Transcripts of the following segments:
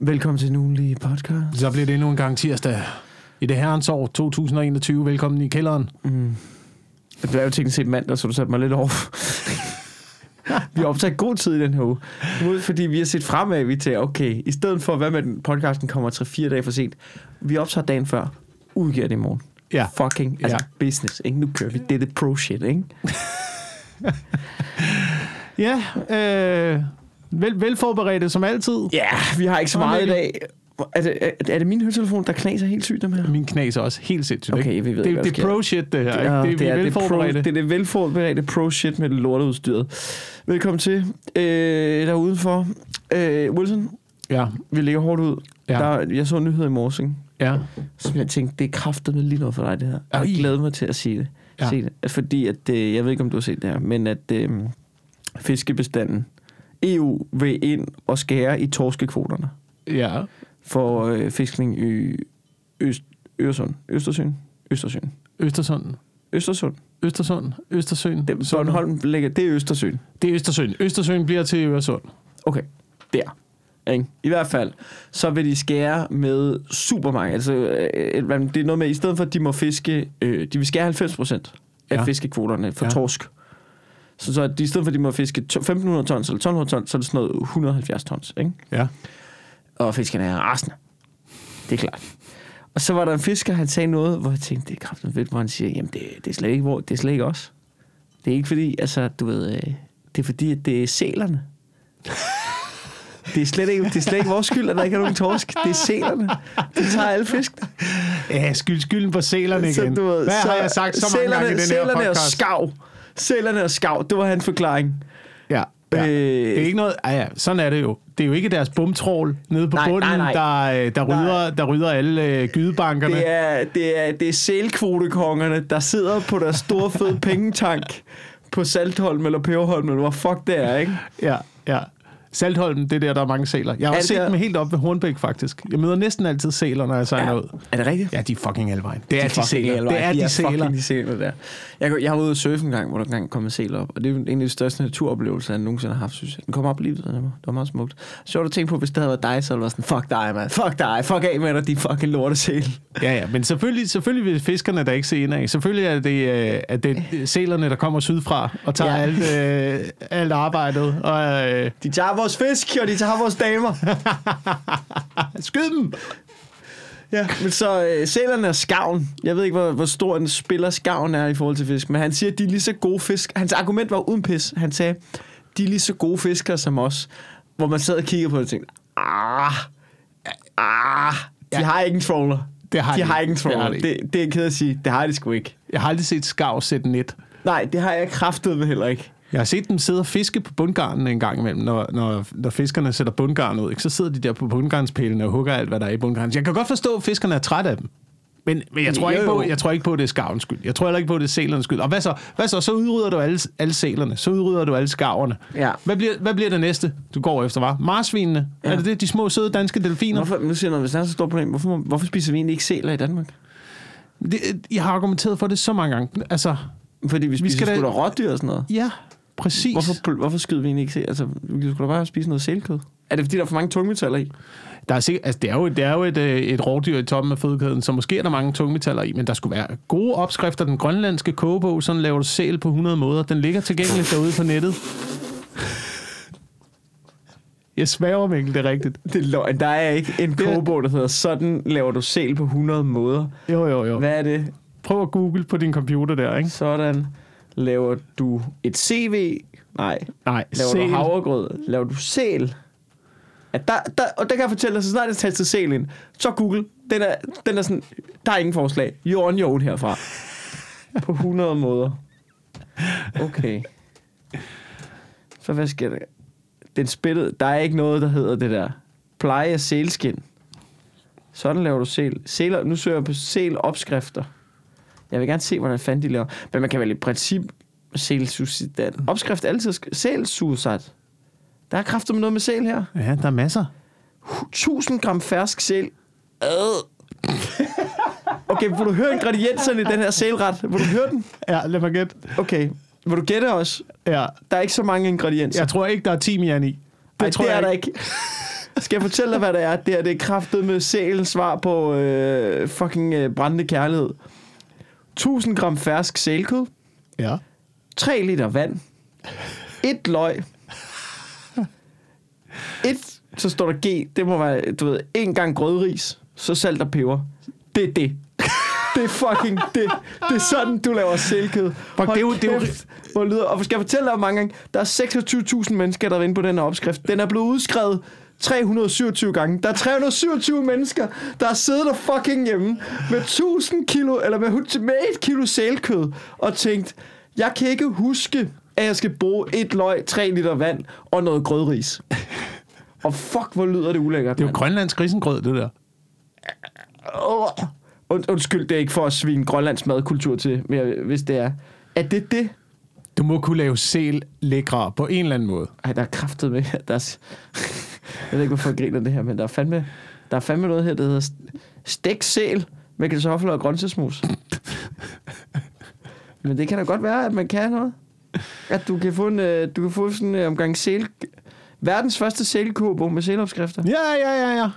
Velkommen til en ugenlig podcast. Så bliver det endnu en gang tirsdag i det herrens år 2021. Velkommen i kælderen. Mm. Det er jo teknisk set mandag, så du satte mig lidt over. vi har optaget god tid i den her uge. Mod, fordi vi har set fremad, vi til, okay, i stedet for, hvad med den podcasten kommer 3-4 dage for sent, vi optager dagen før, udgiver det i morgen. Ja. Fucking, altså Ja. business, ikke? Nu kører vi. Det er det pro shit, ikke? Ja, øh, vel, velforberedte som altid. Ja, vi har ikke så meget i dag. Er det, er, er det min høretelefon, der knaser helt sygt, dem her? Min knas er også helt sindssygt. Okay, ikke? vi ved det, ikke, det der er sker. pro shit, det her. det, er, vi er det, pro, velforberedte. det er det velforberedte pro shit med det lorteudstyret. Velkommen til. Øh, der udenfor. Øh, Wilson, Ja, vi ligger hårdt ud. Ja. Der, jeg så nyheder i morges, ikke? ja. Så jeg tænkte, det er kraftet med lige noget for dig, det her. Jeg Ej. glæder mig til at sige det. Ja. Se det. Fordi at, øh, jeg ved ikke, om du har set det her, men at øh, fiskebestanden, EU vil ind og skære i torskekvoterne ja. for øh, fiskning i Øst, Øresund. Østersøen? Østersøen. Østersund. Østersund. Østersund. Østersøen. Det. Bornholm ligger, det er Østersøen. Det er Østersøen. Østersøen bliver til Øresund. Okay, der. Ikke? I hvert fald, så vil de skære med super mange. Altså, øh, det er noget med, i stedet for, at de må fiske, øh, de vil skære 90 procent af Ja. fiskekvoterne for ja. torsk. Så, så de, i stedet for, at de må fiske to- 1500 tons eller 1200 tons, så er det sådan noget 170 tons. Ikke? Ja. Og fiskerne er rasende. Det er klart. Og så var der en fisker, han sagde noget, hvor jeg tænkte, det er kraftigt fedt, hvor han siger, jamen det, det, er slet ikke, hvor, det er slet ikke os. Det er ikke fordi, altså, du ved, øh, det er fordi, at det er sælerne. Det er, slet ikke, det er slet ikke vores skyld, at der ikke er nogen torsk. Det er sælerne. De tager alle fiskene. Ja, skyld, skylden på sælerne Så igen. du ved, Hvad så har jeg sagt så mange gange i den her sælerne og podcast? skav. Sælerne og skav, det var hans forklaring. Ja. ja. Øh, Det er ikke noget... Ja, ja, sådan er det jo. Det er jo ikke deres bumtrål nede på Nej, bunden, nej, nej. Der, øh, der, rydder, der rydder alle øh, gydebankerne. Det er, det er, det er sælkvotekongerne, der sidder på deres store fede pengetank på Saltholm eller Peberholm, eller hvor fuck det er, ikke? Ja, ja. Saltholm, det er der, der er mange sæler. Jeg har Er også set der? dem helt op ved Hornbæk, faktisk. Jeg møder næsten altid sæler, når jeg sejler ud. Er det rigtigt? Ja, de er fucking alle vejen. Det er de, fucking sæler. alle Det er de, sæler. fucking de sæler der. Jeg, jeg har været ude at surfe en gang, hvor der engang kom en sæl op, og det er en af de største naturoplevelser, jeg nogensinde har haft, synes jeg. Den kom op af mig. Det var meget smukt. Sjovt at tænke på, hvis det havde været dig, så ville det var sådan, fuck dig, mand. Fuck dig. Fuck af med dig, de fucking lortesæl. Ja, ja, men selvfølgelig, selvfølgelig vil fiskerne der ikke se ind af. Selvfølgelig er det, øh, at det er sælerne, der kommer sydfra og tager Ja. ja. alt, øh, alt arbejdet. Og, øh, De tager vores fisk, og de tager vores damer. skyd dem! Ja, men så øh, sælerne og skavn. Jeg ved ikke, hvor, hvor stor en spiller skavn er i forhold til fisk, men han siger, at de er lige så gode fisk. Hans argument var uden pis. Han sagde, de er lige så gode fiskere som os. Hvor man sad og kiggede på det og tænkte, ah, ah, de Ja. har ikke en trawler. Det har de de har ikke. en Det har trawler. de Det, det, er jeg ked at sige. Det har de sgu ikke. Jeg har aldrig set skav sætte net. Nej, det har jeg kraftet med heller ikke. Jeg har set dem sidde og fiske på bundgarnen en gang imellem, når, når, når fiskerne sætter bundgarn ud. Ikke? Så sidder de der på bundgarnspælene og hugger alt, hvad der er i bundgarnen. Jeg kan godt forstå, at fiskerne er trætte af dem. Men, men jeg, tror Jo, ikke på, jeg tror ikke på, at det er skavens skyld. Jeg tror heller ikke på, at det er sælernes skyld. Og hvad så? Hvad så? Så udrydder du alle, alle sælerne. Så udrydder du alle skaverne. Ja. Hvad bliver, hvad bliver det næste, du går efter, var? Marsvinene? Ja. Er det det? De små, søde danske delfiner? Hvorfor, nu siger jeg noget, hvis der er så stort problem, hvorfor, hvorfor spiser vi egentlig ikke sæler i Danmark? Det, jeg har argumenteret for det så mange gange. Altså, Fordi vi spiser skal sgu da- da rådyr og sådan noget. ja, præcis. Hvorfor, hvorfor skyder vi egentlig ikke sæl? Altså, vi skulle da bare spise noget sælkød. Er det fordi, der er for mange tungmetaller i? Der er sikkert, altså det er jo, det er jo et, øh, et rovdyr i toppen af fødekæden, så måske er der mange tungmetaller i, men der skulle være gode opskrifter. Den grønlandske kogebog, sådan laver du sæl på 100 måder. Den ligger tilgængeligt derude på nettet. Jeg sværger, Mikkel, det er rigtigt. Det er løgn. Der er ikke en kogebog, der hedder, sådan laver du sæl på 100 måder. Jo, jo, jo. Hvad er det? Prøv at google på din computer der, ikke? Sådan laver du et CV. Nej. Nej, Laver sæl. du havregrød? Laver du sæl? Ja, der, der, og der kan jeg fortælle dig, så snart jeg tastet sæl ind, så Google, den er, den er sådan, der er ingen forslag. You're on your own herfra. På 100 måder. Okay. Så hvad sker der? Den spillede, der er ikke noget, der hedder det der. Pleje af sælskin. Sådan laver du sæl. Sæler, nu søger jeg på sæl opskrifter. Jeg vil gerne se, hvordan fanden de laver. Men man kan vel i princip sælsuicid. Opskrift altid sælsuicid. Der er kræfter med noget med sæl her. Ja, der er masser. 1000 gram fersk sæl. Ad. Okay, vil du høre ingredienserne i den her sælret? Vil du høre den? Ja, lad mig gætte. Okay. Vil du gætte os? Ja. Der er ikke så mange ingredienser. Jeg tror ikke, der er timian i. Det, Ej, tror det er jeg der ikke. Skal jeg fortælle dig, hvad det er? Det er det er kraftet med sælens svar på øh, fucking øh, brændende kærlighed. 1000 gram fersk sælkød, Ja. 3 liter vand, et løg, et, så står der G, det må være, du ved, en gang grødris, så salt og peber. Det er det. Det er fucking det. Det er sådan, du laver sælkød. Fuck, det er jo- det er jo- hvor lyder. Og skal jeg fortælle dig mange gange, der er 26.000 mennesker, der er inde på den her opskrift. Den er blevet udskrevet 327 gange. Der er 327 mennesker, der har siddet der fucking hjemme med 1000 kilo, eller med, med et kilo sælkød, og tænkt, jeg kan ikke huske, at jeg skal bruge et løg, 3 liter vand og noget grødris. Og fuck, hvor lyder det ulækkert, Det er jo grønlandsk risengrød, det der. Und, undskyld, det er ikke for at svine Grønlands madkultur til, men hvis det er. Er det det? Du må kunne lave sel lækre på en eller anden måde. Ej, der er kraftet med. Der er, jeg ved ikke, hvorfor jeg griner det her, men der er fandme, der er fandme noget her, der hedder st- stegt sæl med kartofler og grøntsagsmus. men det kan da godt være, at man kan noget. At du kan få, en, øh, du kan få sådan en omgang sæl... Verdens første sælkobo med sælopskrifter. Ja, ja, ja, ja.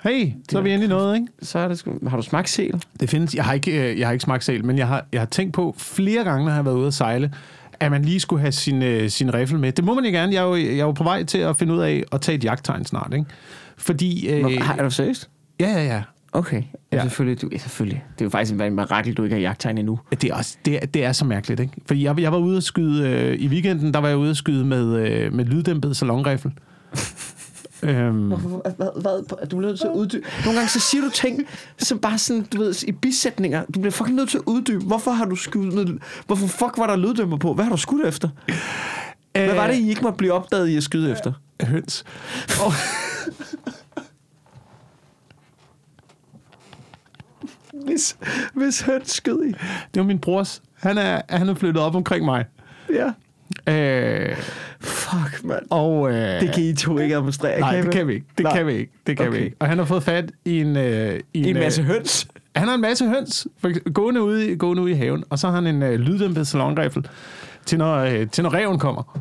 Hey, så er vi inde i noget, ikke? Så er det sgu... Har du smagt sæl? Det findes, jeg har ikke, øh, jeg har ikke smagt sæl, men jeg har, jeg har tænkt på flere gange, når jeg har været ude at sejle, at man lige skulle have sin, øh, sin riffel med. Det må man jo gerne. Jeg er jo, jeg er jo på vej til at finde ud af at tage et jagttegn snart, ikke? Fordi... Øh, er du seriøst? ja, ja, ja. Okay. Ja. Selvfølgelig, du, ja, selvfølgelig. Det er jo faktisk en mirakel, du ikke har jagttegn endnu. Det er, også, det, er, det er så mærkeligt, ikke? Fordi jeg, jeg var ude at skyde... Øh, I weekenden, der var jeg ude at skyde med, øh, med lyddæmpet salonriffel. øhm, Hvad, hvad, hvad, du bliver nødt til at uddybe. Nogle gange så siger du ting, som bare sådan, du ved, i bisætninger. Du bliver fucking nødt til at uddybe. Hvorfor har du skudt med... Hvorfor fuck var der lyddæmper på? Hvad har du skudt efter? Hvad var det, I ikke måtte blive opdaget i at skyde efter? Høns. Hvis, hvis høns skød i. Det var min brors. Han er, han er flyttet op omkring mig. Ja. Øh, Fuck, mand. og, øh, Det kan I to ikke administrere. Nej, det I? kan vi ikke. Det Nej. kan vi ikke. Det kan Okay. vi ikke. Og han har fået fat i en... Øh, i en masse øh, høns. Han har en masse høns, for gående ude, i- gående ude i haven, og så har han en øh, lyddæmpet salonriffel til når, øh, til når reven kommer.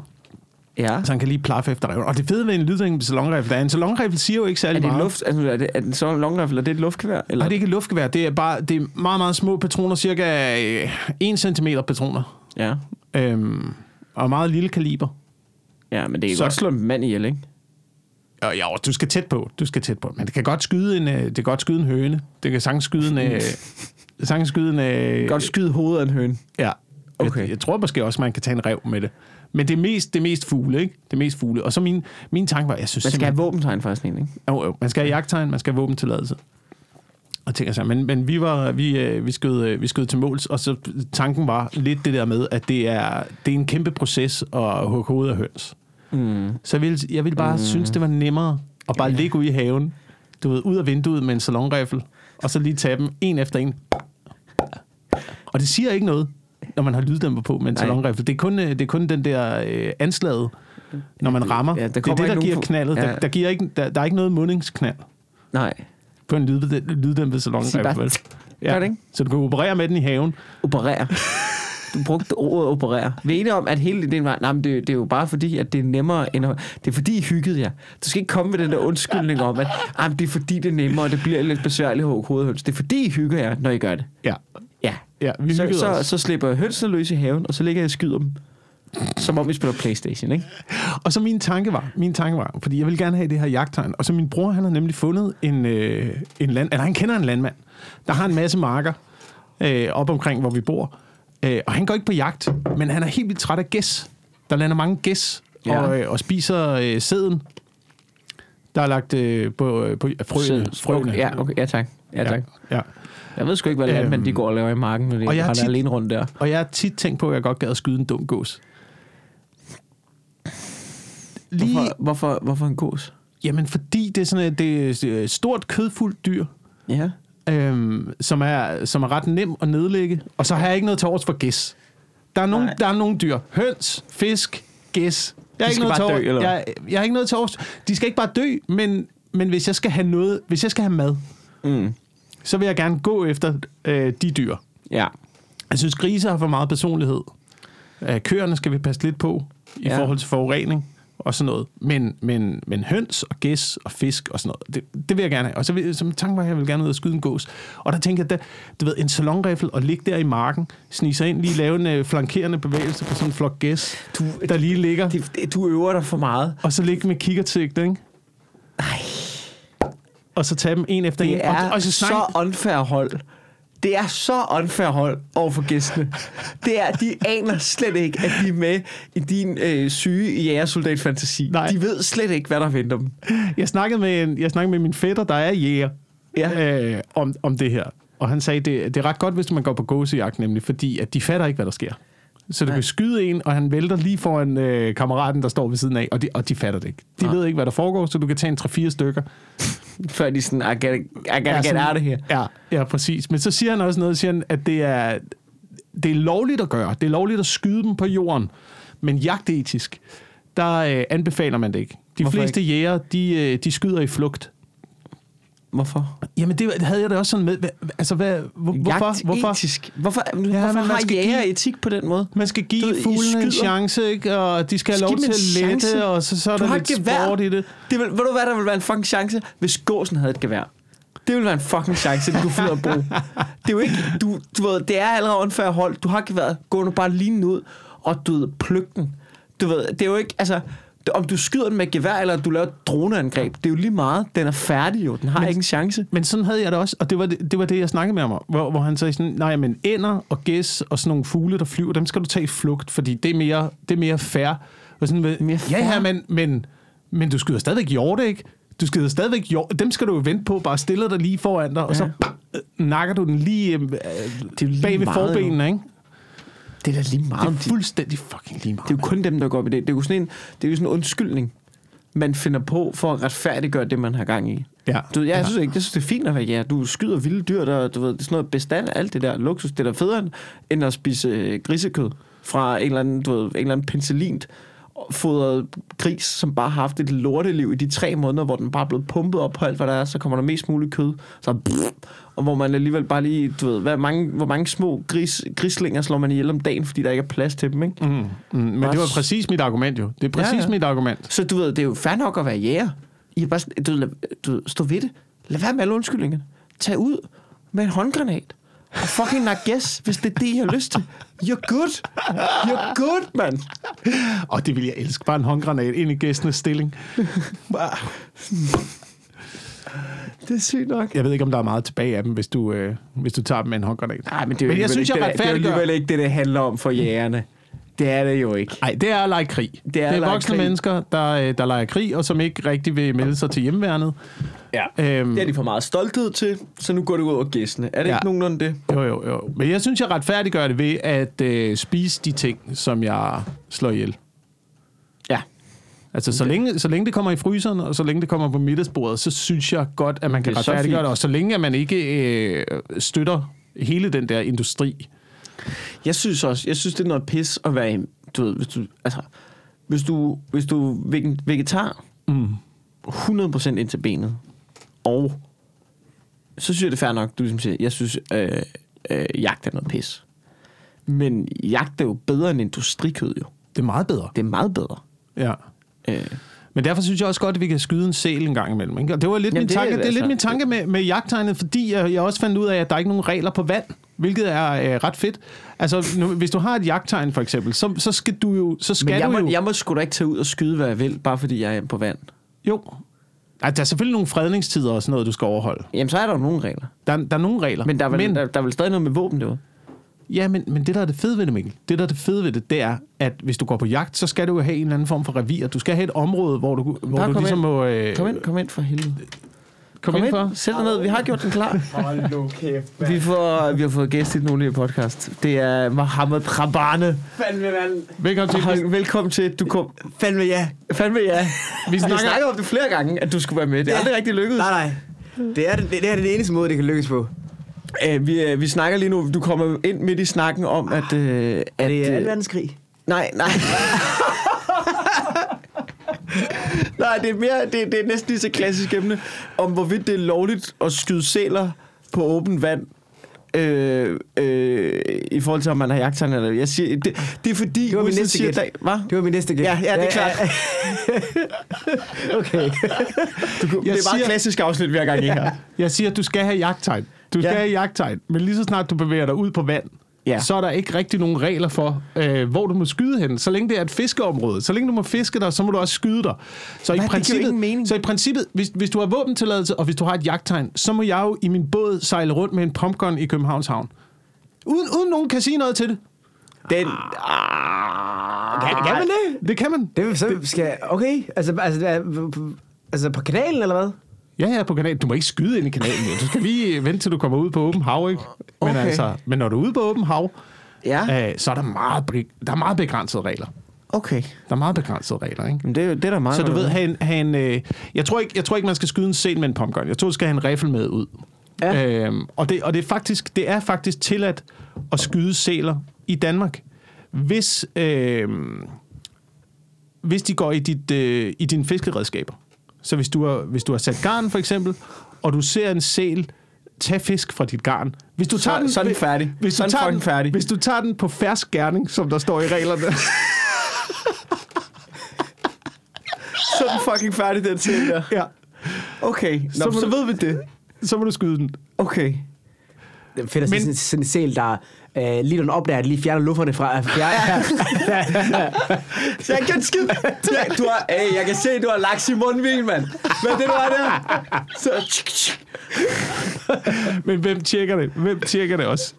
Ja. Så han kan lige plaffe efter reven. Og det fede ved en lyddæmpet salonriffel er, en salonriffel siger jo ikke Er særlig det en meget. luft? Altså, er det, er det en longrifle? Er det et luftgevær? Eller? Nej, det er ikke et luftgevær. Det er bare det er meget, meget små patroner. Cirka øh, 1 cm patroner. Ja. Øhm, og meget lille kaliber. Ja, men det kan Så- godt slå en mand ihjel, ikke? Og ja, du skal tæt på. Du skal tæt på. Men det kan godt skyde en, øh, det kan godt skyde en høne. Det kan sagtens skyde en... Øh, sagtens skyde en... Øh, Godt skyde hovedet af en høne. Ja. Okay. Jeg, jeg, tror måske også, man kan tage en rev med det. Men det er mest, det er mest fugle, ikke? Det er mest fugle. Og så min, min tanke var, jeg synes Man skal have våbentegn for sådan en, ikke? Jo, jo. Man skal have jagttegn, man skal have våbentilladelse. Og tænker sig, men, men vi, var, vi, vi, skød, vi skød til måls, og så tanken var lidt det der med, at det er, det er en kæmpe proces at hugge hovedet af høns. Mm. Så jeg ville, jeg ville bare mm. synes, det var nemmere at bare ligge ude i haven, du ved, ud af vinduet med en salonriffel, og så lige tage dem en efter en. Og det siger ikke noget, når man har lyddæmper på med en Nej. salonriffel. Det er kun, øh, det er kun den der øh, anslaget, når man rammer. Ja, Ja, der det er det, der giver knaldet. Ja. Der, der, giver ikke, der, der er ikke noget mundingsknald Nej. på en lyd, lyddæmpet salonriffel. vel? Gør det ikke? Så du kan operere med den i haven. Operere. Du brugte ordet operere. Vi er enige om, at hele ideen var, nej, men det, det er jo bare fordi, at det er nemmere end at, Det er fordi, I hyggede jer. Du skal ikke komme med den der undskyldning om, at ah, det er fordi, det er nemmere, og det bliver lidt besværligt hugge hovedhøns. Det er fordi, I hygger jer, når I gør det. Ja, Ja. ja vi Så, så, os. så slipper jeg hønsene løs i haven, og så ligger jeg og skyder dem. Som om vi spiller Playstation, ikke? Og så min tanke var, min tanke var, fordi jeg vil gerne have det her jagttegn, og så min bror, han har nemlig fundet en, øh, en land, eller han kender en landmand, der har en masse marker øh, op omkring, hvor vi bor, øh, og han går ikke på jagt, men han er helt vildt træt af gæs. Der lander mange gæs Ja. og, øh, og spiser øh, sæden, der er lagt øh, på, øh, på frøene. frøene. Ja, okay, ja, tak. Ja, tak. Ja, ja. Jeg ved sgu ikke, hvad landmænd Øhm, de går og laver i marken, når de og jeg har er tit- alene rundt der. Og jeg har tit tænkt på, at jeg godt gad at skyde en dum gås. Lige, Hvorfor, hvorfor, hvorfor en gås? Jamen, fordi det er sådan et, det er et stort kødfuldt dyr, Ja. Øhm, som, er, som er ret nem at nedlægge. Og så har jeg ikke noget til for gæs. Der er nogle, Nej. der er nogle dyr. Høns, fisk, gæs. Jeg har ikke noget til dø, eller jeg, jeg har ikke noget til. De skal ikke bare dø, men, men hvis jeg skal have noget, hvis jeg skal have mad, Mm. så vil jeg gerne gå efter øh, de dyr. Ja. Jeg synes, grise har for meget personlighed. Øh, køerne skal vi passe lidt på i ja. forhold til forurening. Og sådan noget. Men, men, men høns og gæs og fisk og sådan noget, det, det vil jeg gerne have. Og så vil, som tanke var, at jeg vil gerne ud og skyde en gås. Og der tænker jeg, at du ved, en salonriffel og ligge der i marken, snige sig ind, lige lave en øh, flankerende bevægelse på sådan en flok gæs, du, der lige ligger. Det, det, du øver dig for meget. Og så ligge med kikkertsigt, ikke? Nej. Og så tage dem en efter Det en. er og, og så, så unfair hold. Det er så unfair hold over for gæstene. Det er, de aner slet ikke, at de er med i din øh, syge jægersoldat-fantasi. Nej. De ved slet ikke, hvad der venter dem. jeg, snakkede med en, jeg snakkede med min fætter, der er jæger, Ja. øh, om, om det her. Og han sagde, det, det er ret godt, hvis man går på gåsejagt, nemlig, fordi at de fatter ikke, hvad der sker. Så du Nej. kan skyde en, og han vælter lige foran øh, kammeraten, der står ved siden af, og de, og de fatter det ikke. De Nej. ved ikke, hvad der foregår, så du kan tage en 3-4 stykker. Før de sådan, I gotta, I gotta Ja, get out of here. Ja, ja, præcis. Men så siger han også noget, siger han, at det er, det er lovligt at gøre. Det er lovligt at skyde dem på jorden. Men jagtetisk, der øh, anbefaler man det ikke. De Hvorfor fleste jæger, de, øh, de skyder i flugt. Hvorfor? Jamen, det havde jeg da også sådan med. Altså, hvad, hvor, hvorfor? hvorfor? Etisk. Hvorfor, ja, hvorfor man har skal jæger give- etik på den måde? Man skal give ved, fuglene en chance, ikke? og de skal have lov til at lette, og så, så er Du der lidt gevær. sport i det. det vil, ved du hvad, der vil være en fucking chance, hvis gåsen havde et gevær? Det ville være en fucking chance, du finder at bruge. Det er jo ikke, du, du ved, det er allerede unfair hold. Du har geværet, gå nu bare lige ud, og du ved, pluk den. Du ved, det er jo ikke, altså, om du skyder den med gevær, eller du laver et droneangreb, det er jo lige meget. Den er færdig jo, den har Men- ikke en chance. Men sådan havde jeg det også, og det var det, det, var det jeg snakkede med ham om, hvor, hvor han sagde sådan, nej, men ænder og gæs og sådan nogle fugle, der flyver, dem skal du tage i flugt, fordi det er mere, det er mere fair. Og sådan, med, Mere ja, ja, men, men, men du skyder stadigvæk hjorte, ikke? Du skyder stadigvæk hjorte. Dem skal du jo vente på, bare stiller dig lige foran dig, og så Ja. bam, øh, nakker du den lige, øh, Det lige bag ved forbenene, ikke? Det er da lige meget. Det er fuldstændig fucking lige meget. Det er jo kun dem, der går op i det. Det er jo sådan en, det er jo sådan en undskyldning, man finder på for at retfærdiggøre det, man har gang i. Ja. Du, ved, jeg synes ikke, jeg synes, det er fint at være jæger. Du skyder vilde dyr, der, du ved, det er sådan noget bestand, alt det der luksus. Det er da federe, end- at spise øh, grisekød fra en eller anden, du ved, en eller anden penicillin fodret gris, som bare har haft et lorteliv i de tre måneder, hvor den bare er blevet pumpet op på alt, hvad der er, så kommer der mest muligt kød. Så og hvor man alligevel bare lige, du ved, hvad, mange, hvor mange små gris, grislinger slår man ihjel om dagen, fordi der ikke er plads til dem, ikke? Mm, mm, men Bare det var præcis mit argument jo. Det er præcis Ja, ja, mit argument. Så du ved, det er jo fair nok at være jæger. I er bare, du, du stå ved det. Lad være med alle undskyldningerne. Tag ud med en håndgranat. Og fucking nak yes, hvis det er det, I har lyst til. You're good. You're good, mand. Og det vil jeg elske. Bare en håndgranat ind i gæstenes stilling. Bare- Det er sygt nok. Jeg ved ikke, om der er meget tilbage af dem, hvis du, øh, hvis du tager dem med en håndgranat. Nej, men det er jo Men jeg synes, ikke jeg det, der- det er alligevel ikke det, det handler om for jægerne. Det er det jo ikke. Nej, det er at lege krig. Det er det er voksne krig. mennesker, der, øh, der leger krig, og som ikke rigtig vil melde sig til hjemmeværnet. Ja. Øhm, Det er de for meget stolthed til, så nu går det ud over gæstene. Er det Ja. ikke nogenlunde det? Jo, jo, jo. Men jeg synes, jeg retfærdiggør det ved at øh, spise de ting, som jeg slår ihjel. Ja. Altså, så længe, så længe det kommer i fryseren, og så længe det kommer på middagsbordet, så synes jeg godt, at man kan Det retfærdiggøre det. Og så længe at man ikke øh, støtter hele den der industri. Jeg synes også, jeg synes, det er noget pis at være, du ved, hvis du, altså, hvis du, hvis du er veg- vegetar, Mm. 100% ind til benet, og så synes jeg, det er fair nok, du ligesom siger, jeg synes, øh, øh, jagt er noget pis. Men jagt er jo bedre end industrikød, jo. Det er meget bedre. Det er meget bedre. Ja. Øh, Men derfor synes jeg også godt, at vi kan skyde en sæl en gang imellem. Ikke? Og det var lidt Jamen, min det er tanke, det, det er lidt altså. min tanke med, med jagttegnet, fordi jeg, jeg også fandt ud af, at der er ikke nogen regler på vand, hvilket er øh, ret fedt. Altså, nu, hvis du har et jagttegn for eksempel, så, så skal du jo... Så skal men jeg du må, jo, jeg må sgu da ikke tage ud og skyde, hvad jeg vil, bare fordi jeg er på vand. jo. Ej, der er selvfølgelig nogle fredningstider og sådan noget, du skal overholde. Jamen, så er der jo nogle regler. Der, der er nogle regler. Men der er vel, men, der, der er vel stadig noget med våben derude. Ja, men, men det, der er det fede ved det, Mikkel, det, der er det fede ved det, det er, at hvis du går på jagt, så skal du jo have en eller anden form for revir. Du skal have et område, hvor du, hvor Bare du ligesom ind. må... Øh, Kom ind, kom ind for helvede. Kom, Kom ind ind, for. sæt dig ned. Vi har gjort den klar. Hold nu kæft, Vi, får, vi har fået gæst i den ulige podcast. Det er Mohammed Rabane. Fandme, mand. Velkommen til. Hold, velkommen til. Du kom. Fandme ja. Fandme ja. Vi Vi snakker, snakker om det flere gange, at du skulle være med. Det er Ja. aldrig rigtig lykkedes. Nej, nej. Det er, det, det er den eneste måde, det kan lykkes på. Øh, vi, øh, vi snakker lige nu. Du kommer ind midt i snakken om, at... Øh, at Er det øh, 2. verdenskrig? Nej, nej. nej, det er, mere, det, det er næsten lige så klassisk emne, om hvorvidt det er lovligt at skyde sæler på åbent vand, øh, øh, i forhold til, om man har jagttegn eller Jeg siger, det, det er fordi... Det var min næste siger, gæt. Hvad? Det var min næste gæt. Ja, ja, det er klart. okay. Du, det er bare siger- klassisk afsnit hver gang, I her. Jeg siger, at du skal have jagttegn. Du skal Ja. have jagttegn. Men lige så snart du bevæger dig ud på vand. Ja. så er der ikke rigtig nogen regler for, øh, hvor du må skyde hen. Så længe det er et fiskeområde, så længe du må fiske der, så må du også skyde der. Så, Hvad? i princippet, så i princippet, hvis, hvis du har våbentilladelse, og hvis du har et jagttegn, så må jeg jo i min båd sejle rundt med en pumpgun i Københavns Havn. Uden, uden nogen kan sige noget til det. Den... Kan, kan man det? Det kan man. Det, så skal, okay, altså, altså, altså på kanalen, eller hvad? Ja, ja, på kanalen. Du må ikke skyde ind i kanalen. Du skal lige vente, til du kommer ud på åben hav, ikke? Men, Okay. altså, men når du er ude på åben hav, Ja, øh, så er der meget, der er meget begrænsede regler. okay. Der er meget begrænsede regler, ikke? Men det, det er der meget. Så du ved. have en, have en, øh, jeg, tror ikke, jeg tror ikke, man skal skyde en sen med en pumpgun. Jeg tror, du skal have en riffel med ud. Ja. Øhm, og det, og det, er faktisk, det er faktisk tilladt at skyde sæler i Danmark, hvis, øh, hvis de går i, dit, øh, i dine fiskeredskaber. Så hvis du, har, hvis du har sat garn, for eksempel, og du ser en sæl tage fisk fra dit garn. Hvis du Så- tager den, så den færdig. Hvis Så du, er tager den, færdig. hvis du tager den på fersk gerning, som der står i reglerne, Så er den fucking færdig, den ting der. ja, Okay, Nå, Så så, så ved vi det. så må du skyde den. Okay. Det er fedt at se Men- sådan, sådan en sæl, der øh, lige når den opdager, at lige fjerner lufferne fra... Fjerner, Jeg kan skide. Ja, du har, hey, jeg kan se, du har laks i mundvin, mand. Hvad er det, du har der? Så. Men hvem tjekker det? Hvem tjekker det også?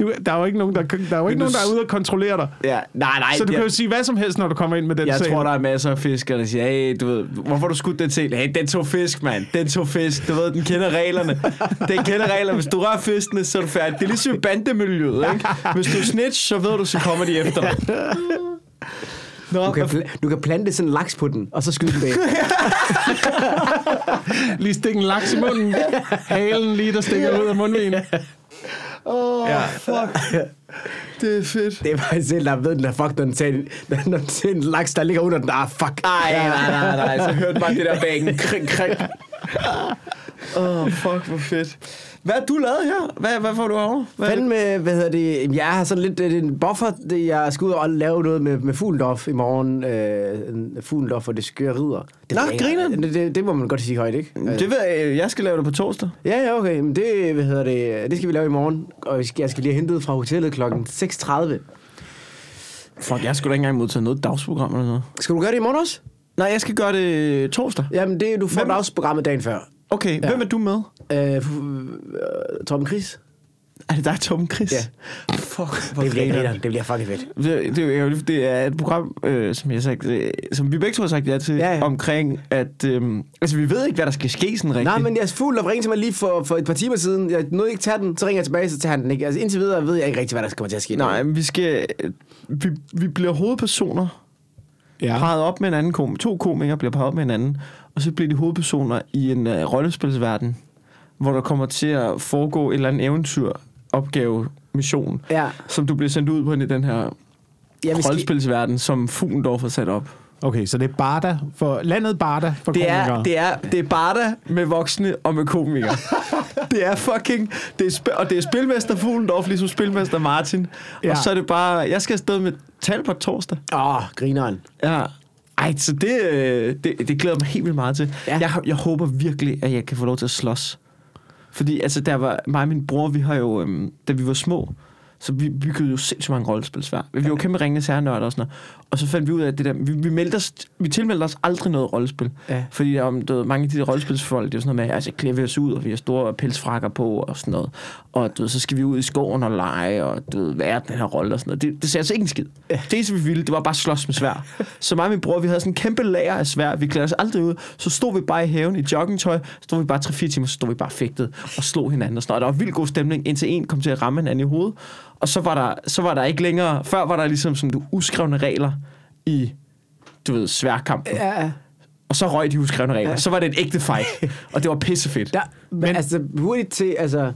Du, der er jo ikke nogen, der, der, er jo ikke du nogen, der er ude og kontrollere dig. Ja, nej, nej. Så du jeg, kan jo sige hvad som helst, når du kommer ind med den jeg sag. tror, der er masser af fiskere, der siger, hey, du ved, hvorfor du skudt den til? Hey, den tog fisk, mand. Den tog fisk. Du ved, den kender reglerne. Den kender reglerne. Hvis du rører fiskene, så er du færdig. Det er ligesom bandemiljøet, ikke? Hvis du er snitch, så ved du, så kommer de efter dig. Nå, du, kan, du kan plante sådan en laks på den, og så skyde den bag. Lige stikke en laks i munden. Halen lige, der stikker ud af mundvinen. Oh, Ja. fuck. Det er fedt. Det er bare en sæl, der ved, den er fuck, når den ser en, når den ser en laks, der ligger under den. Ah, fuck. Ej, nej, nej, nej. Så hørte man det der bækken. Kring, kring. Åh, oh, fuck, hvor fedt. Hvad har du lavet her? Hvad, hvad får du over? Hvad? Fanden med, hvad hedder det, jeg har sådan lidt øh, en buffer, det, jeg skal ud og lave noget med, med Fuglendorf i morgen, øh, en Fuglendorf og det skøre ridder. Det, Nå, jeg grineren. det, det, det, må man godt sige højt, ikke? Det ved jeg, jeg skal lave det på torsdag. Ja, ja, okay, men det, hvad hedder det, det skal vi lave i morgen, og vi skal- jeg skal lige have hentet fra hotellet klokken 6.30. Fuck, jeg skulle da ikke engang modtage noget dagsprogram eller noget. Skal du gøre det i morgen også? Nej, jeg skal gøre det torsdag. Jamen, det, du får Hvem- dagsprogrammet dagen før. Okay, ja. hvem er du med? Øh, øh, Torben Chris. Er det dig, Tom Chris? Ja. Fuck, hvor Det bliver griner. Det bliver fucking fedt. Det, det, er jo- det er et program, øh, som, jeg sagt, øh, som vi begge to har sagt ja til, Ja, ja. omkring, at... Øh, altså, vi ved ikke, hvad der skal ske sådan rigtigt. Nej, men jeg er fuld af ringe til mig lige for, for et par timer siden. Jeg nåede ikke tage den, så ringer jeg tilbage, så tager han den ikke. Altså indtil videre ved jeg ikke rigtig, hvad der kommer til at ske. Nej, men vi skal... Vi, vi bliver hovedpersoner Ja. parret op med en anden kom. To komikere bliver parret op med en anden, og så bliver de hovedpersoner i en uh, rollespilsverden, hvor der kommer til at foregå et eller andet eventyr, opgave, mission, Ja. som du bliver sendt ud på i den her Ja, rollespilsverden, som Fuglendorf har sat op. Okay, så det er Barda for landet Barda for Det er, komikere. det er, det er Barda med voksne og med komikere. det er fucking... Det er sp- og det er spilmester Fuglendorf, ligesom spilmester Martin. Ja. Ja. Og så er det bare... Jeg skal afsted med tal på torsdag. Åh, oh, grineren. Ja. Ej, så det, øh, det, det glæder mig helt vildt meget til. Ja. Jeg, jeg håber virkelig, at jeg kan få lov til at slås. Fordi altså, der var mig og min bror, vi har jo, øhm, da vi var små, så vi byggede jo sindssygt mange rollespilsvær. Vi var jo kæmpe ringende særnørder og sådan noget. Og så fandt vi ud af at det der, vi, vi, meldte os, vi tilmeldte os aldrig noget rollespil. Ja. Fordi om, du ved, mange af de der rollespilsfolk, det er sådan noget med, altså klæder vi os ud, og vi har store pelsfrakker på og sådan noget. Og du ved, så skal vi ud i skoven og lege, og du ved, være den her rolle og sådan noget. Det, det ser altså ikke en skid. Ja. Det eneste, vi ville, det var bare slås med svær. så mig og min bror, vi havde sådan en kæmpe lager af svær. Vi klædte os aldrig ud. Så stod vi bare i haven i joggingtøj. Stod vi bare 3-4 timer, så stod vi bare fægtet og slog hinanden og sådan noget. Og der var vildt god stemning, indtil en kom til at ramme hinanden i hovedet. Og så var der, så var der ikke længere... Før var der ligesom sådan, du, uskrevne regler i, du ved, sværkampen. Ja, ja. Og så røg de uskrevne regler. Så var det et ægte fight. og det var pissefedt. Der, men, Men- altså, hurtigt til, altså,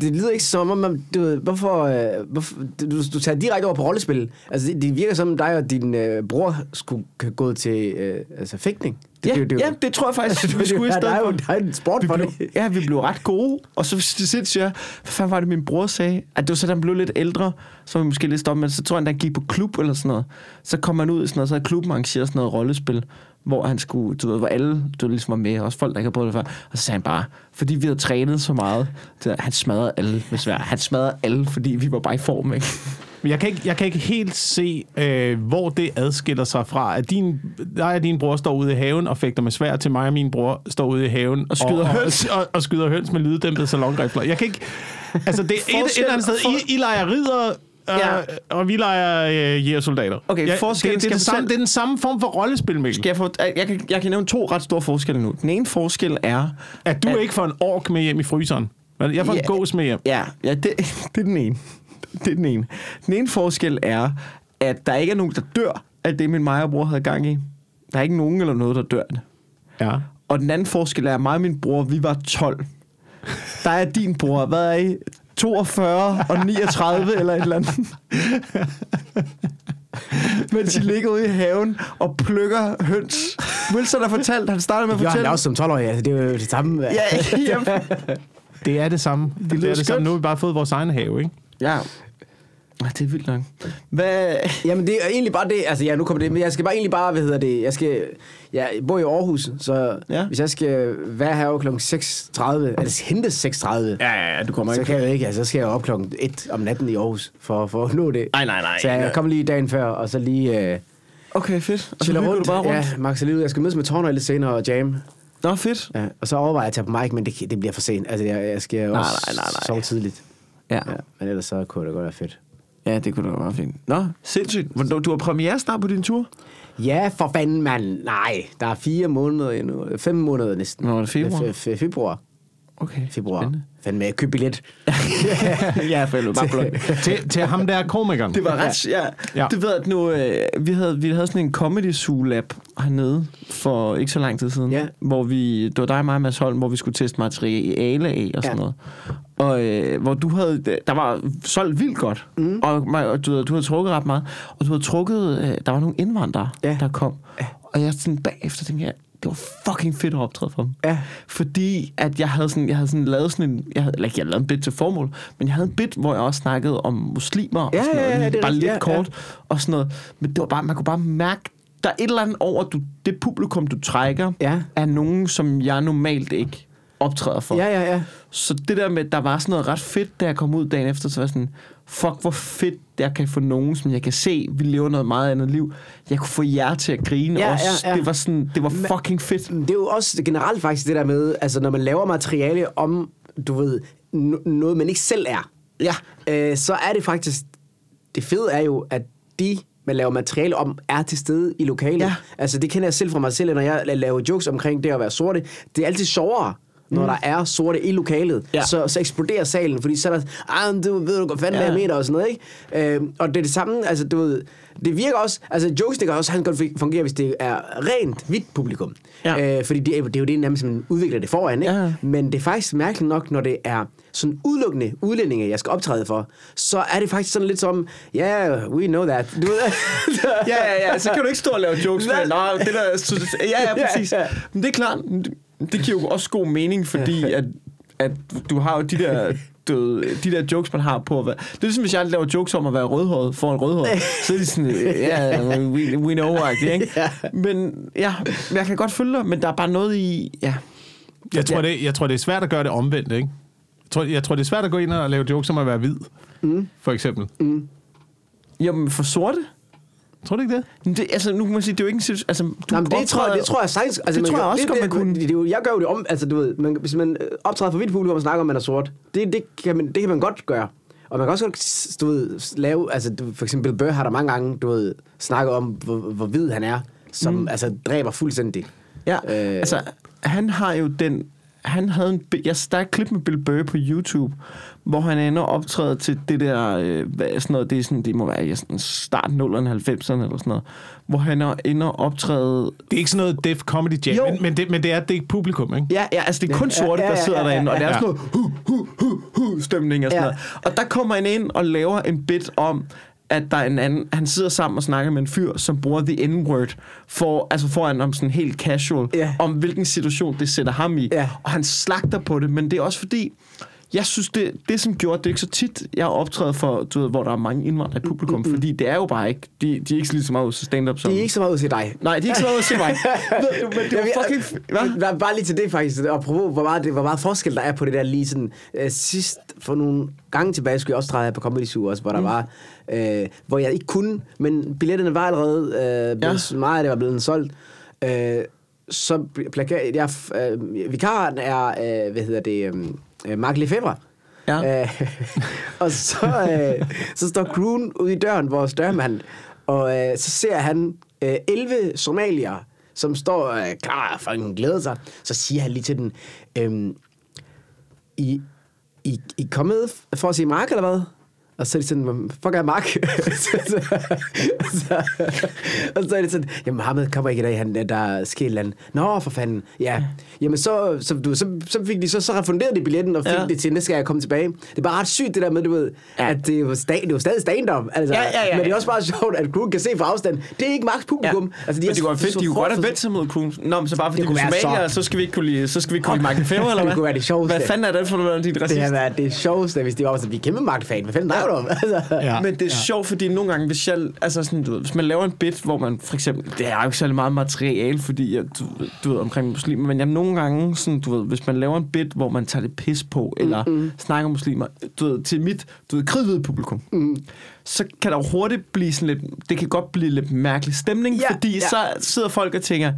det lyder ikke som om, man- du hvorfor, øh, hvorfor du, du tager direkte over på rollespil. Altså, det, det virker som, dig og din øh, bror skulle have gået til øh, altså, fægtning. Det, Ja, det, det, ja, det tror jeg faktisk, vi skulle i stedet for. der er en sport for det. ja, vi blev ret gode. Og så siger jeg, hvad fanden var det, min bror sagde? At det var så, da han blev lidt ældre, så var vi måske lidt stoppe, men så tror jeg, da han gik på klub eller sådan noget. Så kom han ud i sådan noget, så havde klubben arrangeret sådan noget rollespil, hvor han skulle, du ved, hvor alle, du ligesom var med, også folk, der ikke havde prøvet det før. Og så sagde han bare, fordi vi havde trænet så meget, så han smadrede alle med svær. Han smadrede alle, fordi vi var bare i form, ikke? Men jeg kan ikke, jeg kan ikke helt se, øh, hvor det adskiller sig fra, at din, dig og din bror står ude i haven og fægter med svær, til mig og min bror står ude i haven Og skyder og, høns. Og, og, og skyder høns med lyddæmpede salongrifler. Jeg kan ikke... Altså, det er et, et eller andet sted. I, I leger ridder, øh, Ja. og vi leger øh, jægersoldater. Okay, ja, det, forskellen det, skal er det, jeg samme, det er den samme form for rollespil, Mikkel. Skal jeg, få, jeg, kan, jeg kan nævne to ret store forskelle nu. Den ene forskel er... At du at- ikke får en ork med hjem i fryseren. Men Jeg får en Ja. gås med hjem. Ja, ja det, det er den ene. Det er den ene. Den ene forskel er, at der ikke er nogen, der dør af det, min Maja bror havde gang i. Der er ikke nogen eller noget, der dør af det. Ja. Og den anden forskel er, at mig og min bror, vi var 12. Der er din bror, hvad er I? 42 og 39 eller et eller andet. Mens de ligger ude i haven og plukker høns. Wilson har fortalt, han startede med at Det gjorde han fortælle... da også som 12-årig, altså, det er jo det samme. Ja, ja, Det er det samme. Det, det er det samme. skønt. Nu har vi bare fået vores egen have, ikke? ja. Ej, det er vildt nok. Hvad... Jamen det er egentlig bare det, altså ja, nu kommer det, men jeg skal bare egentlig bare, hvad hedder det, jeg skal, jeg bor i Aarhus, så Ja. hvis jeg skal være her klokken 6.30, altså hentes 6.30, ja, Ja, ja, du kommer så kan jeg jo ikke, altså så skal jeg op klokken 1 om natten i Aarhus, for, for at nå det. Nej, nej, nej. Så jeg kommer lige dagen før, og så lige øh, Okay, fedt. Og så rundt. du bare rundt. Ja, Max lige ud. Jeg skal mødes med Tornøj lidt senere og jam. Nå, fedt. Ja, og så overvejer jeg at tage på mic, men det, det bliver for sent. Altså, jeg, jeg skal Nej, også nej, nej, nej. sove tidligt. Ja. Ja, men ellers så kunne det godt være fedt. Ja, det kunne da være fint. Nå, sindssygt. Hvornår- Du har premiere snart på din tur? Ja, for fanden, mand. Nej, der er fire måneder endnu. Fem måneder næsten. Nå, er det februar? Fe- fe- februar. Okay, Februar. spændende. Fandme, jeg købte billet. ja, for helvede, bare blot. til, til ham der komikeren. Det var ret, ja. Ja. ja. Det ved jeg, at nu, øh, vi, havde, vi havde sådan en comedy zoo lab hernede for ikke så lang tid siden. Ja. Hvor vi, det var dig og mig og Mads Holm, hvor vi skulle teste materiale af og sådan Ja. noget. Og øh, hvor du havde, der var solgt vildt godt. Mm. Og, og du, du havde trukket ret meget. Og du havde trukket, øh, der var nogle indvandrere, Ja. der kom. Og jeg sådan bagefter tænkte, jeg, det var fucking fedt at optræde for dem. Ja. Fordi at jeg havde sådan, jeg havde sådan lavet sådan en, jeg havde, eller ikke, jeg havde lavet en bit til formål, men jeg havde en bit, hvor jeg også snakkede om muslimer og Ja, sådan noget, ja, ja, det bare lidt Ja, kort og sådan noget. Men det var bare, man kunne bare mærke, der er et eller andet over, du, det publikum, du trækker, Ja. er nogen, som jeg normalt ikke optræder for. Ja, ja, ja. Så det der med, der var sådan noget ret fedt, da jeg kom ud dagen efter, så var sådan, fuck hvor fedt, jeg kan få nogen, som jeg kan se, vi lever noget meget andet liv. Jeg kunne få jer til at grine Ja, også. ja, ja. Det var sådan, det var fucking fedt. Det er jo også generelt faktisk det der med, altså når man laver materiale om, du ved, no- noget man ikke selv er, Ja. øh, så er det faktisk, det fede er jo, at de, man laver materiale om, er til stede i lokalet. Ja. Altså det kender jeg selv fra mig selv, når jeg laver jokes omkring det at være sorte. Det er altid sjovere, når der er sorte i lokalet. Ja. Så, så eksploderer salen, fordi så er der, ah, du ved du godt fanden, Ja. jeg mener, og sådan noget, ikke? Øh, og det er det samme, altså du ved, det virker også, altså jokes, det kan også han godt fungere, hvis det er rent hvidt publikum. Ja. Øh, fordi det, er- det er jo det nærmest, man udvikler det foran, ikke? Ja. Men det er faktisk mærkeligt nok, når det er sådan udelukkende udlændinge, jeg skal optræde for, så er det faktisk sådan lidt som, yeah, we know that. Du ved, Ja, ja, ja, så kan du ikke stå og lave jokes med, Nå, det der, ja, ja, præcis. Men det er klart, det giver jo også god mening, fordi at, at du har jo de der, du, de der jokes, man har på at være... Det er ligesom, hvis jeg laver jokes om at være rødhåret for en rødhåret. Så er det sådan, ja, we, we know, ikke? Ja. Men ja, jeg kan godt følge dig, men der er bare noget i... Ja, Jeg tror, Ja. det, jeg tror, det er svært at gøre det omvendt, ikke? Jeg tror, jeg tror, det er svært at gå ind og lave jokes om at være hvid, mm. for eksempel. Mm. Jamen, for sorte? Tror du ikke det? Det, altså, nu kan man sige, det er jo ikke en situation... Altså, du Nå, men det, tror, optræder- det tror jeg sagtens. Altså, Det man tror jeg også det, godt, man kunne. Det, det, jeg gør jo det om, altså du ved, man, hvis man øh, optræder for hvidt publikum og snakker om, at man er sort, det, det, kan man, det kan man godt gøre. Og man kan også godt, du ved, lave, altså du, for eksempel Bill Burr har der mange gange, du ved, snakket om, hvor, hvor hvid han er, som mm. altså dræber fuldstændig. Ja, øh, altså, han har jo den... Han havde en... Jeg der er et klip med Bill Burr på YouTube, hvor han ender optræde til det der... Øh, hvad, sådan noget, det, er sådan, det må være i sådan start 0'erne, 90'erne eller sådan noget. Hvor han er ender optræde... Det er ikke sådan noget Def Comedy Jam, Jo. men, men, det, men det er det er publikum, ikke? Ja, ja, altså det er kun Ja, sorte, ja, der ja, sidder ja, ja, derinde, og det er ja. sådan noget... Hu, hu, hu, hu, stemning og sådan Ja. ja. noget. Og der kommer han ind og laver en bit om, at der er en anden, han sidder sammen og snakker med en fyr, som bruger the N-word, for, altså foran om sådan helt casual, Ja. om hvilken situation det sætter ham i. Ja. Og han slagter på det, men det er også fordi, jeg synes, det, det som gjorde, det er ikke så tit, jeg har optrædet for, du ved, hvor der er mange indvandrere i publikum, mm, fordi det er jo bare ikke, de, de er ikke lige så meget ud til stand-up som... Det er ikke så meget ud til dig. Nej, de er ikke så meget ud til mig. Men det var fucking... Hvad? Der er bare lige til det faktisk, og apropos, hvor meget, det, hvor meget forskel der er på det der lige sådan, øh, sidst for nogle gange tilbage, skulle jeg også træde på Comedy Zoo også, hvor der var, øh, hvor jeg ikke kunne, men billetterne var allerede, øh, blevet, ja. meget af det var blevet solgt, øh, så plakat, jeg, øh, vikaren er, øh, hvad hedder det, øh, Mark Lefebvre. Ja. Øh, og så, øh, så står crewen ude i døren, vores dørmand, og øh, så ser han øh, 11 somalier, som står øh, klar og fucking glæder sig. Så siger han lige til den, øh, I, I, I kommet for at se Mark, eller hvad? Og så er de sådan, "Hvad fuck er Mark? så, så, så, og så er det sådan, jamen Mohammed kommer ikke i dag, han, der er sket et eller andet. Nå, for fanden. Ja. Jamen så, så, du, så, så fik de så, så refunderede de billetten og fik ja. Det til næste gang jeg kom tilbage. Det er bare ret sygt det der med, du ved, ja. At det er, jo sta- det er jo stadig stand-up. Altså, Ja, ja, ja, men det er også bare sjovt, at crew kan se fra afstand. Det er ikke Marks publikum. Ja. Altså, men det er kunne være så- fedt, de kunne godt have vendt sig mod Kuhn. Nå, men så bare fordi Det vi kunne er somalier, så- skal vi ikke kunne lide, så skal vi ikke kunne lide Mark Lefebvre, eller Det hvad? kunne være det sjoveste. Hvad fanden er det for noget, Det racist? har været det sjoveste, hvis de var sådan, vi er kæmpe Mark-fan. Hvad fanden snakker du om? Altså, Ja. Men det er sjovt, fordi nogle gange, hvis, jeg, altså sådan, du ved, hvis man laver en bit, hvor man for eksempel, det er jo ikke særlig meget materiale, fordi jeg, du, du ved, omkring muslimer, men jeg nogle gange, sådan, du ved, hvis man laver en bit, hvor man tager det pis på, eller mm-hmm. snakker om muslimer, du ved, til mit, du ved, kridhvide publikum, mm. så kan der jo hurtigt blive sådan lidt, det kan godt blive lidt mærkelig stemning, Ja, fordi ja. så sidder folk og tænker,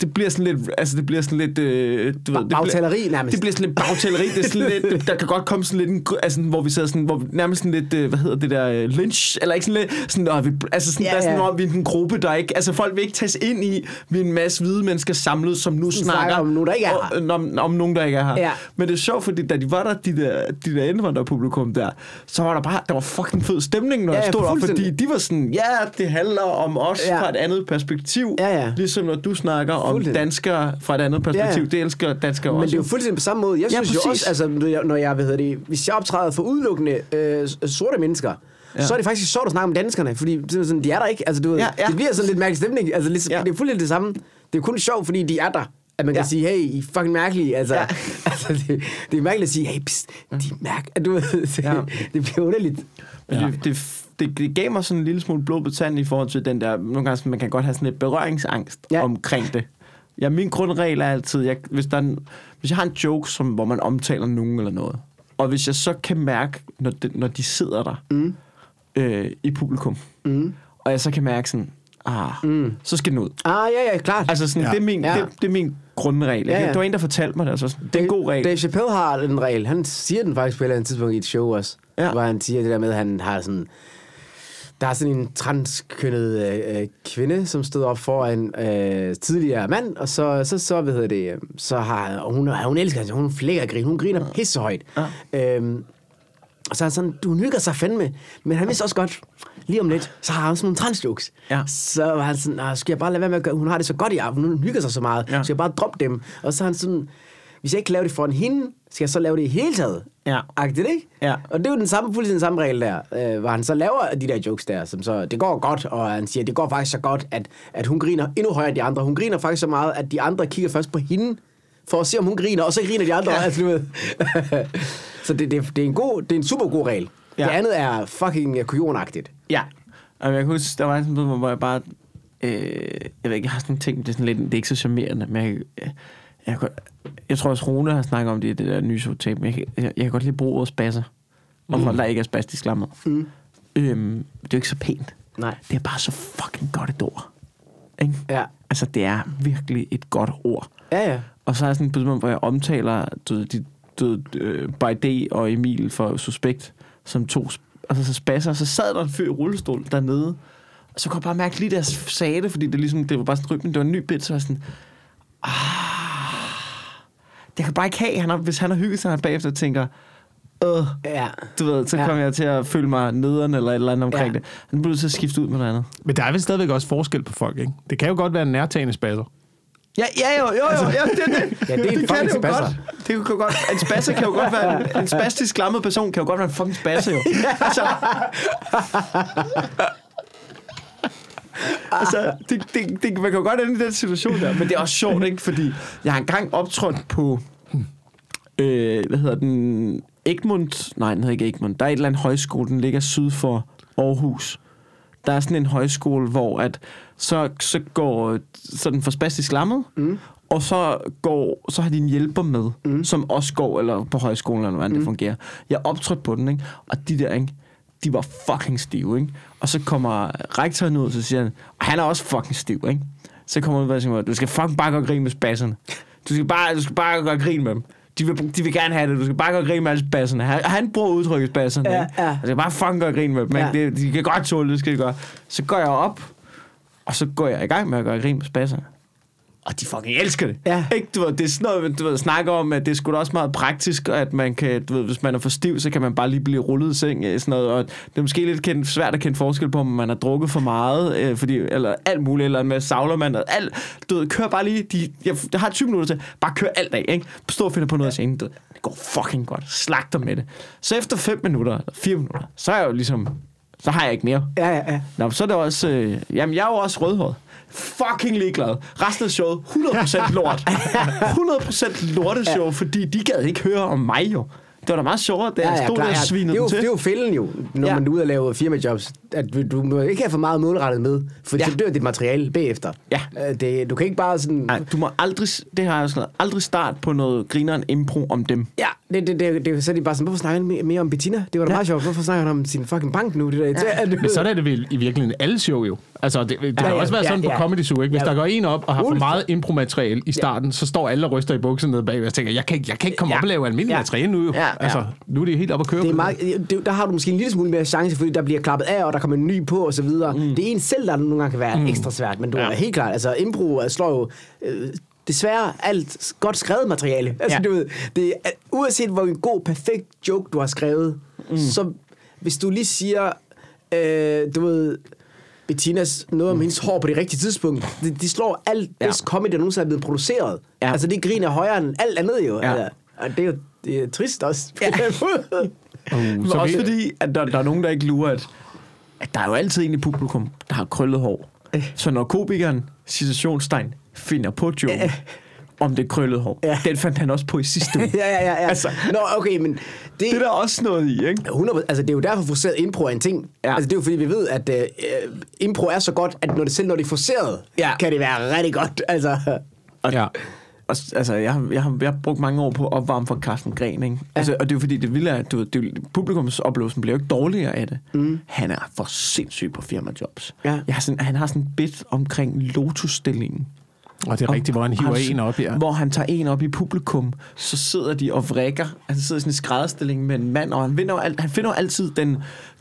det bliver sådan lidt, altså det bliver sådan lidt, øh, du ved, det bagtaleri bliver, nærmest. Det bliver sådan lidt bagtaleri, det er sådan lidt, der kan godt komme sådan lidt, en, altså, hvor vi sidder sådan, hvor vi, nærmest sådan lidt, øh, hvad hedder det der, øh, lynch, eller ikke sådan lidt, sådan, åh, vi, altså sådan, Ja, der er sådan, ja. vi er en gruppe, der ikke, altså folk vil ikke tages ind i, vi er en masse hvide mennesker samlet, som nu snakker snakker om nogen, der ikke er og- øh, om, om nogen, der ikke er her. Ja. Men det er sjovt, fordi da de var der, de der, de der indvandrerpublikum der, så var der bare, der var fucking fed stemning, når Ja, jeg stod op, fordi de var sådan, ja, det handler om os ja. fra et andet perspektiv, Ja, ja. ligesom når du snakker om danskere fra et andet perspektiv, Ja, ja. det elsker danskere Men også. det er jo fuldstændig på samme måde. Jeg Ja, synes jo præcis. også, altså, når jeg, når jeg hvad hedder det, hvis jeg optræder for udelukkende øh, sorte mennesker, ja. Ja. så er det faktisk sjovt at snakke om danskerne, fordi det sådan, de er der ikke. Altså, du Ja, ja. Det bliver sådan lidt mærkelig stemning. Altså, lidt, Ja. Det er fuldstændig det samme. Det er jo kun sjovt, fordi de er der. At man kan Ja. sige, hey, I er fucking mærkelige. Altså, ja. Ja. altså det, det er mærkeligt at sige, hey, pst, de er mærkelige. Du det, ja. Ja. det bliver underligt. Men det, det, det, det gav mig sådan en lille smule blod på tanden i forhold til den der, nogle gange sådan, man kan godt have sådan lidt berøringsangst Ja. omkring det. Ja, min grundregel er altid, jeg, hvis, der er en, hvis jeg har en joke, som, hvor man omtaler nogen eller noget, og hvis jeg så kan mærke, når de, når de sidder der mm. øh, i publikum, mm. og jeg så kan mærke sådan, ah, mm. så skal den ud. Ah, ja, ja, klart. Altså sådan, Ja. det, er min, Ja. det, det er min grundregel. Ja, Ja. Det var en, der fortalte mig det. Altså, sådan, det er en god regel. Dave Chappelle har den regel. Han siger den faktisk på et eller andet tidspunkt i et show også. Ja. Hvor han siger det der med, at han har sådan... Der er sådan en transkønnet øh, øh, kvinde, som stod op for en øh, tidligere mand, og så, så, så hvad hedder det, øh, så har og hun, hun elsker det, hun flækker grin, hun griner pisse højt. Ja. Øhm, og så er han sådan, du hygger sig fandme, men han vidste også godt, lige om lidt, så har han sådan nogle transjokes. Ja. Så var han sådan, "Nå, skal jeg bare lade være med at gøre, hun har det så godt i aften, hun hygger sig så meget. Ja. så jeg bare droppe dem. Og så er han sådan, hvis jeg ikke laver det for hende, skal jeg så lave det i hele taget? Ja. Agtigt, ikke? Ja. Og det er jo den samme, fuldstændig den samme regel der, øh, hvor han så laver de der jokes der, som så, det går godt, og han siger, det går faktisk så godt, at, at hun griner endnu højere end de andre. Hun griner faktisk så meget, at de andre kigger først på hende, for at se, om hun griner, og så griner de andre. Ja. Altså, du ved. så det, det, det, er en god, det er en super god regel. Ja. Det andet er fucking kujonagtigt. Ja. Og jeg kan huske, der var sådan noget, hvor jeg bare... Øh, jeg ved ikke, jeg har sådan en ting, det er, sådan lidt, det er ikke så charmerende, men jeg, jeg, jeg, jeg, tror også, Rune har snakket om det i det der nye tape, men jeg, jeg, jeg kan godt lide at bruge ordet spasser. Og folk, der ikke er spastisk lammet. Mm. Øhm, det er jo ikke så pænt. Nej. Det er bare så fucking godt et ord. Ikke? Ja. Altså, det er virkelig et godt ord. Ja, ja. Og så er sådan et tidspunkt, hvor jeg omtaler du, de, du, øh, Bajde og Emil for Suspekt som to altså, så spasser, så sad der en fyr i rullestol dernede, og så kunne jeg bare mærke lige, da jeg sagde det, fordi det, ligesom, det var bare sådan rytmen, det var en ny bit, så var jeg sådan, ah, det kan bare ikke have, han har, hvis han har hygget sig bagefter og tænker, øh, Ja. du ved, så Ja. kommer jeg til at føle mig nederen eller et eller andet omkring Ja. det. Han bliver at skifte ud med noget andet. Men der er vel stadigvæk også forskel på folk, ikke? Det kan jo godt være en nærtagende spasser. Ja, ja, jo, jo, jo. Ja, det, det, Ja, det er en kan fucking det jo spasser. godt. Det kan jo godt. En spasser kan jo godt være... En, en spastisk lammet person kan jo godt være en fucking spasser, jo. Altså, altså det, det, det, man kan jo godt ende i den situation der. Men det er også sjovt, ikke? Fordi jeg har engang optrådt på... Øh, hvad hedder den? Egmont? Nej, den hedder ikke Egmont. Der er et eller andet højskole, den ligger syd for Aarhus. Der er sådan en højskole, hvor at så, så går så den for spastisk lammet, mm. og så går så har de en hjælper med, mm. som også går eller på højskolen, eller hvordan mm. det fungerer. Jeg optrådte på den, ikke? og de der, ikke? de var fucking stive, ikke? Og så kommer rektoren ud, og så siger han, og han er også fucking stiv, ikke? Så kommer han ud og siger, du skal fucking bare gå og grine med spasserne. Du skal bare, du skal bare gå og grine med dem. De vil, de vil gerne have det. Du skal bare gå og grine med alle spasserne. Han, han bruger udtrykket spasserne. Ja, ja. Du skal bare fucking gå og grine med dem. Ja. Det, de kan godt tåle det, det skal de gøre. Så går jeg op, og så går jeg i gang med at gøre grin med spasserne. Og de fucking elsker det. Ja. Ikke, du ved, det er sådan noget, du ved, snakker om, at det er sgu da også meget praktisk, og at man kan, du ved, hvis man er for stiv, så kan man bare lige blive rullet i seng, øh, sådan noget, og det er måske lidt kendt, svært at kende forskel på, om man har drukket for meget, øh, fordi, eller alt muligt, eller med savler man, og alt, du ved, kør bare lige, de, jeg, jeg har 20 minutter til, bare kør alt af, ikke? Stå og finde på noget af scenen, du ved, det går fucking godt, slagter med det. Så efter 5 minutter, eller 4 minutter, så er jeg jo ligesom, så har jeg ikke mere. Ja, ja, ja. Nå, så er det også... Øh, jamen, jeg er jo også rødhåret. Fucking ligeglad. Resten af showet, 100% lort. 100% lorteshow, ja. fordi de gad ikke høre om mig jo. Det var da meget sjovere, da jeg stod der og Det svinede er jo, til. det er jo fælden jo, når Ja. ja. man er ude og lave firmajobs, at du, du må ikke have for meget målrettet med, for Ja. ja. så dør dit materiale bagefter. Ja. Øh, Det, du kan ikke bare sådan... Nej, du må aldrig, det har jeg sådan aldrig start på noget grineren impro om dem. Ja, det, det, det, det, så er de bare sådan, hvorfor snakker han mere, om Bettina? Det var da Ja. meget sjovt. Hvorfor snakker han om sin fucking bank nu? Det der, ja. det, Men sådan er det vel i virkeligheden alle show jo. Altså, det, det ja, kan ja, også være ja, sådan på ja. Comedy Zoo, ikke? Hvis Ja. der går en op og har for meget impromateriale i starten, så står alle og ryster i bukserne nede bagved og tænker, jeg kan ikke, jeg kan ikke komme Ja. op og lave almindelig Ja. materiale nu jo. Ja, ja. Altså, nu er det helt op at køre. det er meget, det, der har du måske en lille smule mere chance, fordi der bliver klappet af, og der kommer en ny på, og så videre. Mm. Det er en selv, der nogle gange kan være mm. ekstra svært, men du ja. er helt klart, altså impro øh, slår jo øh, desværre alt godt skrevet materiale. Altså, Ja. du ved, det er, uanset hvor en god, perfekt joke, du har skrevet, mm. så hvis du lige siger, øh, du ved, Bettinas noget om hendes hår på det rigtige tidspunkt. De, de slår alt Ja. bedst comedy, der nogensinde er blevet produceret. Ja. Altså, det griner højere end alt andet jo. Ja. Altså, og det er jo det er trist også. Ja. Ja. Uh, Men så også vi, fordi, at der, der er nogen, der ikke lurer, at, at der er jo altid en i publikum, der har krøllet hår. Så når komikeren, citationstegn, finder på joke om det krøllede hår, Ja. den fandt han også på i sidste uge. ja, ja, ja. ja. Altså. Nå, okay, men det, Det er der også noget i, ikke? 100, altså det er jo derfor forceret impro er en ting. Ja. Altså det er jo fordi, vi ved, at øh, impro er så godt, at når det selv når det er forceret, Ja. kan det være rigtig godt. Altså, ja. Og, altså, jeg har, jeg, har, jeg har brugt mange år på at opvarme for Carsten Gren, ikke? Altså, og det er jo fordi, det vilde er, at du, det, publikumsoplevelsen bliver jo ikke dårligere af det. Mm. Han er for sindssyg på firmajobs. Ja. Jeg har sådan, han har sådan en bit omkring lotusstillingen. Og det er rigtigt, hvor han hiver Han- en op, ja. Hvor han tager en op i publikum, så sidder de og vrikker. Han sidder i sådan en skrædderstilling med en mand, og han, vinder alt, han finder altid den...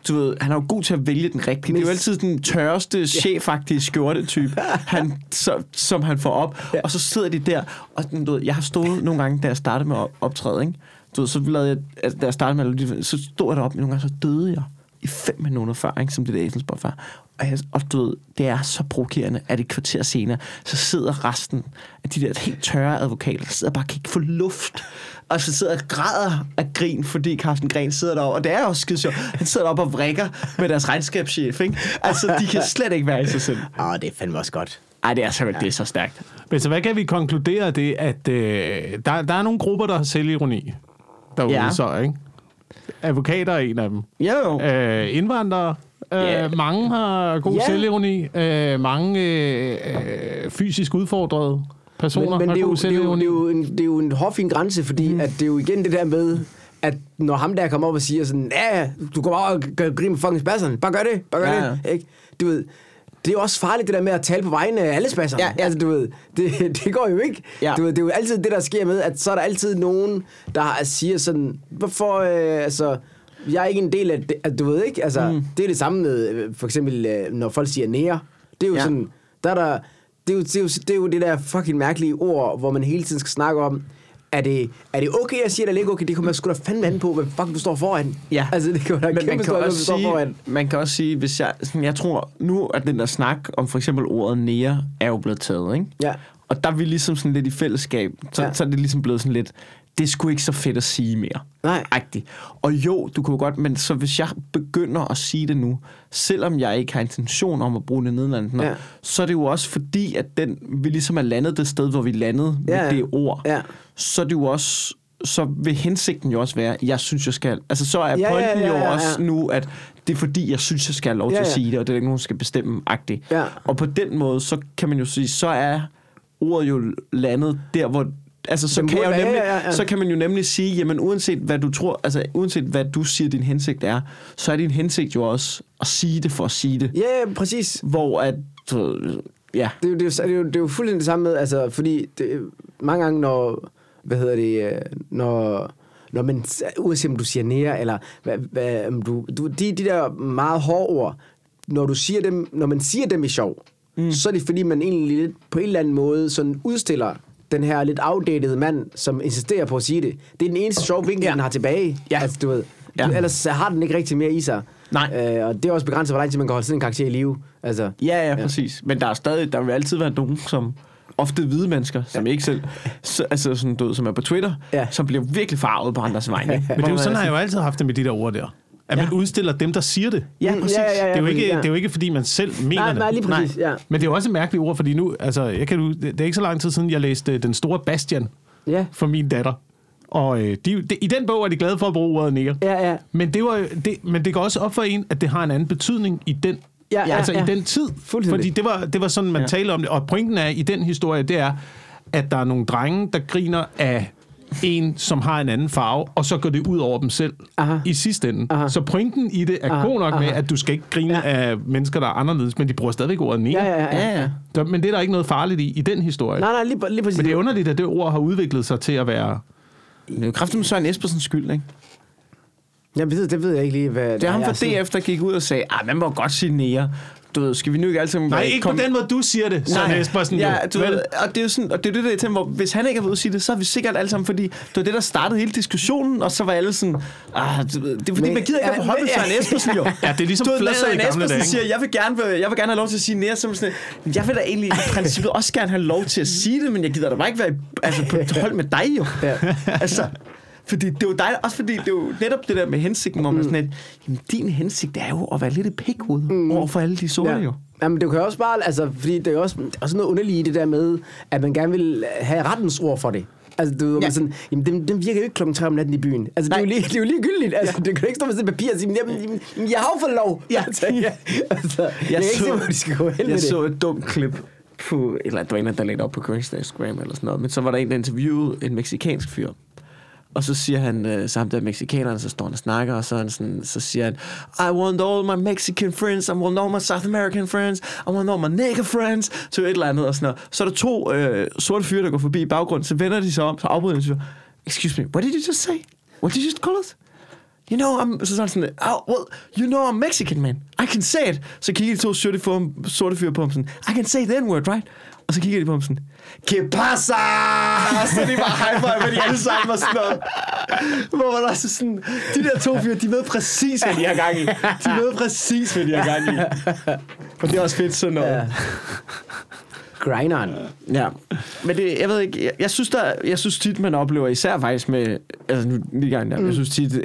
Du ved, han er jo god til at vælge den rigtige. Det er jo altid den tørreste, chefagtige skjorte-type, han, så, som han får op. Ja. Og så sidder de der, og sådan, du ved, jeg har stået nogle gange, da jeg startede med optræde, ikke? Du ved, så lavede jeg, altså, da jeg startede med så stod jeg deroppe, nogle gange så døde jeg i fem minutter før, ikke, som det der æselsbord før. Og, jeg, og du ved, det er så provokerende, at et kvarter senere, så sidder resten af de der helt tørre advokater, der sidder bare og kan ikke få luft. Og så sidder og græder af grin, fordi Carsten Gren sidder derovre. Og det er også skide sjovt. Han sidder deroppe og vrikker med deres regnskabschef, ikke? Altså, de kan slet ikke være i sig selv. åh, det er fandme også godt. Ej, det er så, det er så stærkt. Men så hvad kan vi konkludere af det, at øh, der, der er nogle grupper, der har selvironi derude Ja. så, ikke? Advokater er en af dem. Jo. Øh, indvandrere. Øh. Mange har god Ja. selvironi. Øh, mange øh, øh, fysisk udfordrede personer Men, men har det, er jo, det, er jo, det, er jo en, det er jo en hårfin grænse, fordi mm. at det er jo igen det der med, at når ham der kommer op og siger sådan, ja, du kommer over og gør grin med fucking spasserne, bare gør det, bare gør Ja, det, ikke? Du ved, det er jo også farligt det der med at tale på vegne af alle spasserne. Ja, ja. Altså, du ved, det, det går jo ikke. Ja. Du ved, det er jo altid det, der sker med, at så er der altid nogen, der siger sådan, hvorfor, øh, altså, jeg er ikke en del af det, at du ved ikke, altså, mm. det er det samme med, øh, for eksempel, øh, når folk siger nære. Det er jo ja. sådan, der er der, det er, jo, det, er jo, det er jo det der fucking mærkelige ord, hvor man hele tiden skal snakke om, er det, er det okay, jeg siger det, eller ikke okay? Det kommer sgu da fandme an på, hvad fuck du står foran. Ja. Altså, det kan jo da Men man kan, du også sige, foran. man kan også sige, hvis jeg, jeg tror, nu at den der snak om for eksempel ordet nære er jo blevet taget, ikke? Ja. Og der er vi ligesom sådan lidt i fællesskab. Så, ja. så er det ligesom blevet sådan lidt, det sgu ikke så fedt at sige mere. Nej. Agtigt. Og jo, du kunne godt, men så hvis jeg begynder at sige det nu, selvom jeg ikke har intention om at bruge det nederlandende, Ja. ja. så er det jo også fordi, at den, vi ligesom er landet det sted, hvor vi landede Ja, med ja. det ord. Ja. Så er det jo også så vil hensigten jo også være, jeg synes, jeg skal. Altså, så er Ja, ja, pointen ja, jo ja, også ja. nu, at det er fordi, jeg synes, jeg skal have lov til Ja, at ja. sige det, og det er ikke nogen, der skal bestemme agtigt. Ja. Og på den måde, så kan man jo sige, så er ordet jo landet der, hvor... Altså, så kan, jeg jo nemlig, ja, ja, ja. så kan man jo nemlig sige, jamen uanset hvad du tror, altså uanset hvad du siger, din hensigt er, så er din hensigt jo også at sige det for at sige det. Ja, ja, præcis. Hvor at, ja, Det er, det, jo, det, er jo, det er jo fuldstændig det samme med, altså, fordi det, mange gange, når, hvad hedder det, øh, når, når man, uanset om du siger nære, eller hvad, hvad, om du, du, de, de der meget hårde ord, når du siger dem, når man siger dem i sjov, mm. så er det fordi, man egentlig lidt, på en eller anden måde sådan udstiller den her lidt outdated mand, som insisterer på at sige det. Det er den eneste sjove vinkel, ja. den har tilbage. Ja. Altså, du ved. Ja. Du, ellers har den ikke rigtig mere i sig. Nej. Øh, og det er også begrænset, hvor lang tid man kan holde sådan en karakter i live. Altså, Ja, ja, præcis. Men der er stadig, der vil altid være nogen, som ofte hvide mennesker, som ikke selv, så, altså sådan, du ved, som er på Twitter, Ja. som bliver virkelig farvet på andres vegne. Men det er jo sådan, har jeg jo altid haft det med de der ord der. At man Ja. udstiller dem, der siger det. Ja, Mm, præcis. ja, ja, ja. Det er, jo ikke, ja. det er jo ikke, fordi man selv mener Nej, det. nej, lige præcis, ja. Men det er jo også et mærkeligt ord, fordi nu, altså, jeg kan, det det er ikke så lang tid siden, jeg læste Den Store Bastian Ja, for min datter. Og øh, de, de, i den bog er de glade for at bruge ordet nære. ja, ja. Men det, var, det, men det går også op for en, at det har en anden betydning i den, Ja, ja, altså ja. i den tid. Fordi det var, det var sådan, man. Ja. talte om det. Og pointen er i den historie, det er, at der er nogle drenge, der griner af en, som har en anden farve, og så går det ud over dem selv Aha. i sidste ende. Aha. Så pointen i det er Aha, god nok med, aha. at du skal ikke grine Ja. af mennesker, der er anderledes, men de bruger stadigvæk ordet nære. Ja, ja, ja. Ja, ja. Men det er der ikke noget farligt i, i den historie. Nej, nej, lige, lige præcis. Men det er underligt, at det ord har udviklet sig til at være... Det er jo kraftigt med Søren Espersens skyld, ikke? Jeg ved, det ved jeg ikke lige, hvad... Det er ham fra DF, der gik ud og sagde, ah, man må godt sige nære. Du ved, skal vi nu ikke altid... Nej, ikke på den måde, du siger det, Søren Espersen. Ja, du ved, og det er jo sådan, og det er jo det, der er til, hvor hvis han ikke har været ude at sige det, så er vi sikkert alle sammen, fordi det var det, der startede hele diskussionen, og så var alle sådan, ah, du ved, det er fordi, Men- man gider ikke ja, at men- Søren Espersen jo. Ja, det er ligesom ved, flaget i Søren gamle Espersen dage. siger, jeg vil, gerne, jeg vil gerne have lov til at sige nære, som sådan, "Men jeg vil da egentlig i princippet også gerne have lov til at sige det, men jeg gider da bare ikke være i- altså, på et hold med dig jo. Ja. Altså, fordi det er jo dig, også fordi det er jo netop det der med hensigten, hvor man sådan lidt, jamen din hensigt er jo at være lidt et pikhoved mm. over for alle de sorte ja. jo. Jamen, det kan også bare, altså, fordi det er jo også, det er også noget underligt i det der med, at man gerne vil have rettens ord for det. Altså, du ved, ja. Sådan, jamen, den, den virker jo ikke klokken 3 om natten i byen. Altså, det er, jo Nej. lige, det er jo ligegyldigt. Altså, ja. det kan jo ikke stå med sådan et papir og sige, jamen, jamen, jeg har jo fået lov. Ja. Altså, ja. altså, jeg, jeg kan ikke se, hvor de skal gå hen med jeg det. så et dumt klip på, eller det var en, der lagde op på Instagram eller sådan noget, men så var der en, der interviewede en meksikansk fyr. Og så siger han, øh, så der mexikanerne, så står han og snakker, og så, han sådan, så siger han, I want all my Mexican friends, I want all my South American friends, I want all my nigger friends, til et eller andet og sådan noget. Så er der to øh, sorte fyre, der går forbi i baggrunden, så vender de sig om, så afbryder de sig, excuse me, what did you just say? What did you just call us? You know, I'm, så sådan sådan, oh, well, you know I'm Mexican, man. I can say it. Så kigger de to sorte, for, sorte fyre på ham sådan, I can say the N-word, right? Og så kigger de på ham sådan, ¿Qué pasa? Så de bare high five, de alle sammen og sådan noget. Hvor man også sådan, de der to fyre, de ved præcis, hvad de har gang i. De ved præcis, hvad de har gang i. Og det er også fedt sådan noget. Ja. Grinderen. Ja, men det, jeg ved ikke, jeg, jeg synes, der, jeg synes tit, man oplever, især faktisk med, altså nu lige gang der, mm. jeg synes tit, øh,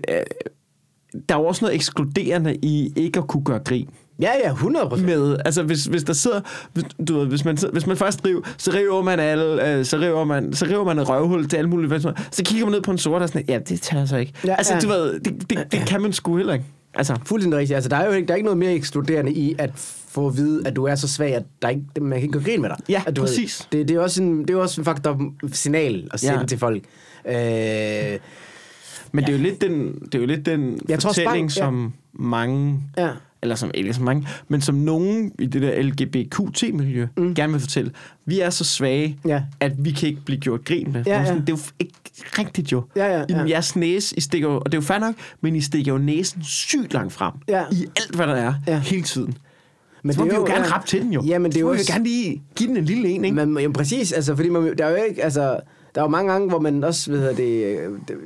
der er jo også noget ekskluderende i ikke at kunne gøre grin Ja, ja, 100 procent. med, altså hvis, hvis der sidder, hvis, du ved, hvis man, hvis man først river, så river man alle, øh, så river man, så river man et røvhul til alle mulige, så kigger man ned på en sort og sådan, ja, det tager så ikke. Ja, altså, ja. du ved, det, det, det kan man sgu heller ikke. Altså, Fuldstændig rigtigt. Altså, der er jo ikke, der er ikke noget mere ekskluderende i at få at vide, at du er så svag, at der ikke, man kan ikke gøre grin med dig. Ja, at du præcis. Ved, det, det, er også en, det er også en faktor signal at sende Ja. til folk. Øh, men det er jo lidt den, det er jo lidt den Jeg tror, fortælling, Spang- ja. som mange ja. Eller som ikke så mange, men som nogen i det der LGBTQ-miljø mm. gerne vil fortælle. Vi er så svage, Ja. at vi kan ikke blive gjort grin med. Ja, ja. sådan, Det er jo ikke rigtigt jo. Ja, ja, ja. I jeres næse, I stikker jo, og det er jo fair nok, men I stikker jo næsen sygt langt frem. Ja. I alt, hvad der er, Ja. hele tiden. Men Så må det vi er jo gerne ja. rappe til den jo. Ja, men det er jo må vi også... jo gerne lige give den en lille en, ikke? Men, jamen, præcis, altså, fordi man, der er jo ikke, altså, der er jo mange gange, hvor man også, hvad hedder det, øh, det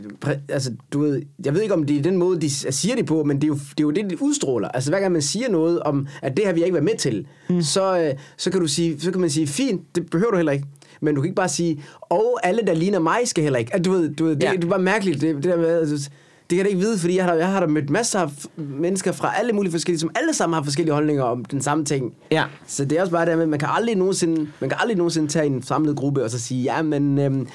altså, du ved, jeg ved ikke, om det er den måde, de siger det på, men det er jo det, er jo det de udstråler. Altså, hver gang man siger noget om, at det her jeg ikke være med til, mm. så, øh, så kan du sige, så kan man sige, fint, det behøver du heller ikke. men du kan ikke bare sige, og alle, der ligner mig, skal heller ikke. At du ved, du ved det, Ja. det er bare mærkeligt, det, det der med, altså, det kan jeg ikke vide, fordi jeg har, jeg har da mødt masser af mennesker fra alle mulige forskellige, som alle sammen har forskellige holdninger om den samme ting. Ja. Så det er også bare det med, man kan aldrig nogensinde, man kan aldrig nogensinde tage en samlet gruppe og så sige, ja, men øhm,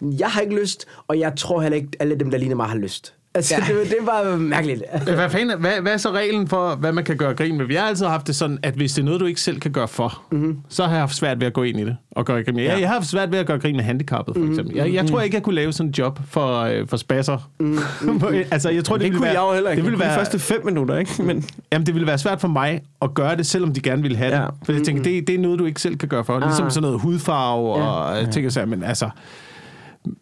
jeg har ikke lyst, og jeg tror heller ikke, alle dem, der ligner mig, har lyst. Altså, Ja. det, det bare mærkeligt. Hvad, fanden, er- hvad, hvad er så reglen for, hvad man kan gøre grin med? Vi har altid haft det sådan, at hvis det er noget, du ikke selv kan gøre for, mm-hmm. så har jeg haft svært ved at gå ind i det og gøre grin med. Ja. Jeg har haft svært ved at gøre grin med handicappet, for eksempel. Jeg, jeg tror ikke, jeg kunne lave sådan en job for, øh, for spasser. Mm-hmm. altså, jeg tror, det, Det ville kunne være, jeg jo heller ikke. Det ville være, de første fem minutter, ikke? Men, Jamen, det ville være svært for mig at gøre det, selvom de gerne ville have det. Ja. For jeg tænker, det, det er noget, du ikke selv kan gøre for. Ligesom Ah. sådan noget hudfarve og ja. ting og sager, men altså...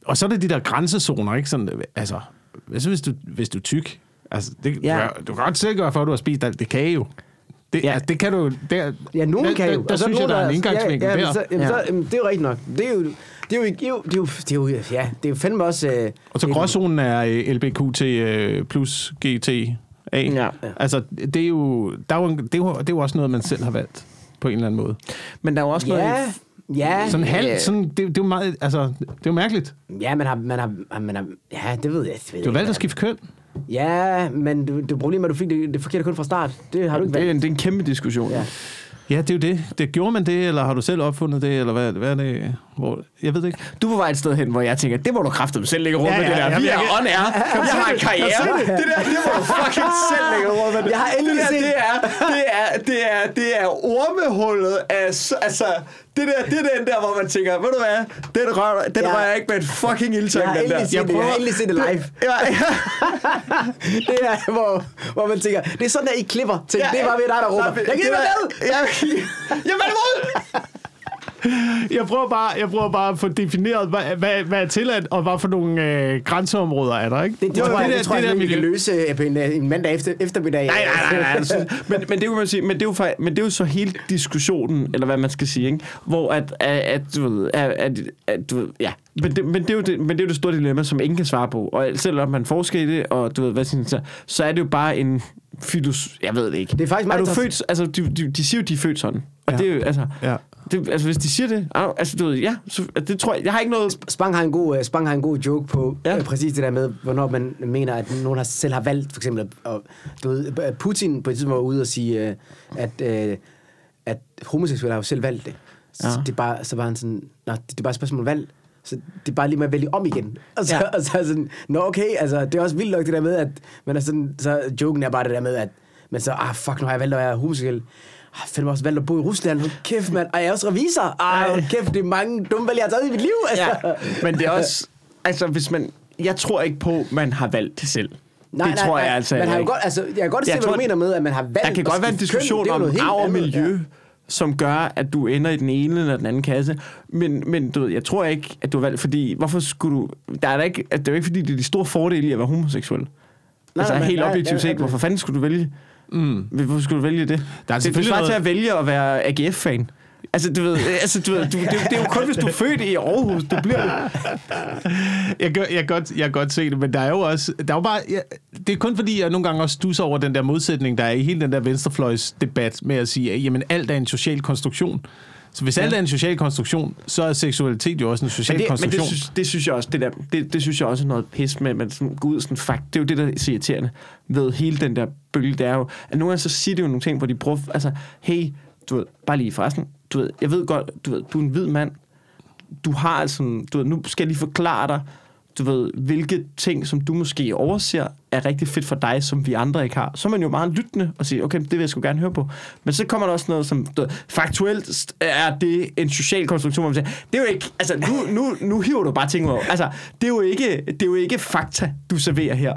Og så er det de der grænsezoner, ikke? Sådan, altså, hvad så hvis du, hvis du er tyk? Altså, det, Ja. ja. du, du kan godt selv gøre for, at du har spist alt det kage jo. Det, Ja. ja. altså, det kan du... Det, Ja, nogen der, kan jo. Der, synes jeg, der er en indgangsvinkel ja, ja, der. men Så, jamen, Ja. så, jamen, det er jo rigtigt nok. Det er jo, det er jo, det er jo, det er jo, det er jo, ja, det er jo fandme også... Øh, Og så en- gråzonen er øh, LBQT øh, plus GT. Ja. Altså, det er, jo, der er jo, det, er jo, det er jo også noget, man selv har valgt på en eller anden måde. men der er jo også noget... Ja, ja. Sådan halv, Ja. sådan, det, det er jo meget, altså, det er jo mærkeligt. Ja, man har, man har, man har, ja, det ved jeg. Det ved Du har valgt at skifte køn. Ja, men det, det problem er, at du fik det, det forkerte kun fra start. Det har du ikke Det er, valgt. en, det er en kæmpe diskussion. Ja. Ja, det er jo det. det. Gjorde man det, eller har du selv opfundet det, eller hvad, hvad er det? Hvor, jeg ved det ikke. Du var et sted hen, hvor jeg tænker, det må du kraftedeme selv lægge råd Ja, med ja, det der. ja, Vi jeg er on air. Jeg har en karriere. Det der, det må du fucking selv lægge råd med. Jeg har endelig det der, set- det er, det er, det er, det er ormehullet af, altså, det der, det er den der, hvor man tænker, ved du hvad, den rører, den Ja. rører jeg ikke med et fucking ildtang, Jeg den der. set det. Jeg har endelig set det live. Ja, ja. Det er, hvor, hvor man tænker, det er sådan, at I klipper ting. det er bare ved dig, der råber. Nej, Jeg giver det mig var- med! Ja, Jamen, imod! Jeg prøver bare, jeg prøver bare at få defineret, hvad, hvad, hvad er tilladt, og hvad for nogle øh, grænseområder er der, ikke? Det, det, Jo, tror jeg, det, der- tror jeg, der det, vi kan løse øh, på en, øh, en mandag efter, eftermiddag. Nej, nej, nej, nej. Altså, men, men, det kan man sige, men det er jo men det er jo så hele diskussionen, eller hvad man skal sige, ikke? hvor at, at, at du ved, at, at, at du ved, ja. Men det, men, det er jo det, men det er jo det store dilemma, som ingen kan svare på. Og selvom man forsker i det, og du ved, hvad siger, så, så er det jo bare en filos... Jeg ved det ikke. Det er faktisk er meget du interessant. født... Altså, de, de, de siger jo, de er født sådan. Og Ja. det er jo, altså... Ja. Det, altså, hvis de siger det... Altså, du ved, ja, så, det tror jeg... Jeg har ikke noget... Spang har en god, øh, Spang har en god joke på Ja. øh, præcis det der med, hvornår man mener, at nogen har, selv har valgt, for eksempel, at, du ved, at Putin på et tidspunkt var ude og sige, øh, at, øh, at homoseksuelle har jo selv valgt det. Så, Ja. det er bare, så var han sådan, Nå, det, er bare et spørgsmål om valg. Så det er bare lige med at vælge om igen. Og så, Ja. og så sådan, nå okay, altså det er også vildt nok det der med, at man er sådan, så joken er bare det der med, at man så, ah fuck, nu har jeg valgt at være homoseksuel. Ah, fandme også valgt at bo i Rusland. Hold kæft, mand. Og jeg er også revisor. Ah, hold kæft, det er mange dumme valg, jeg har taget i mit liv. Altså. Ja, men det er også... Altså, hvis man... Jeg tror ikke på, man har valgt det selv. Nej, det nej, tror nej. jeg altså man har jo godt, altså, jeg kan godt se, Jeg hvad tror, du mener med, at man har valgt Der kan godt være en køn. diskussion om arv og miljø, ja. som gør, at du ender i den ene eller den anden kasse. Men, men du ved, jeg tror ikke, at du har valgt, fordi hvorfor skulle du... Der er der ikke, at det er jo ikke, fordi det er de store fordele i at være homoseksuel. Nej, altså nej, helt nej, objektivt set, hvorfor fanden skulle du vælge? Mm. Hvorfor skulle du vælge det? Der er det, det selvfølgelig svarer til noget- at vælge at være AGF-fan. Altså, du ved, altså, du ved du, det, det, er jo kun, hvis du er født i Aarhus, du bliver. Jeg, gør, jeg, kan godt, jeg kan godt se det, men der er jo også... Der er jo bare, ja, det er kun fordi, jeg nogle gange også stusser over den der modsætning, der er i hele den der venstrefløjsdebat med at sige, at jamen, alt er en social konstruktion. Så hvis ja. alt er en social konstruktion, så er seksualitet jo også en social Men det, men konstruktion. det, synes, det synes jeg også, det, der, det, det synes jeg også er noget pis med, at man sådan går ud sådan fakt. Det er jo det, der er irriterende ved hele den der bølge. Det er jo, at nogle gange så siger det jo nogle ting, hvor de bruger, altså, hey, du ved, bare lige forresten, du ved, jeg ved godt, du ved, du er en hvid mand, du har altså, du ved, nu skal jeg lige forklare dig, du ved, hvilke ting, som du måske overser, er rigtig fedt for dig, som vi andre ikke har. Så er man jo meget lyttende og siger, okay, det vil jeg sgu gerne høre på. Men så kommer der også noget, som du ved, faktuelt er det en social konstruktion, hvor man siger, det er jo ikke, altså nu, nu, nu hiver du bare ting over. Altså, det er jo ikke, det er jo ikke fakta, du serverer her.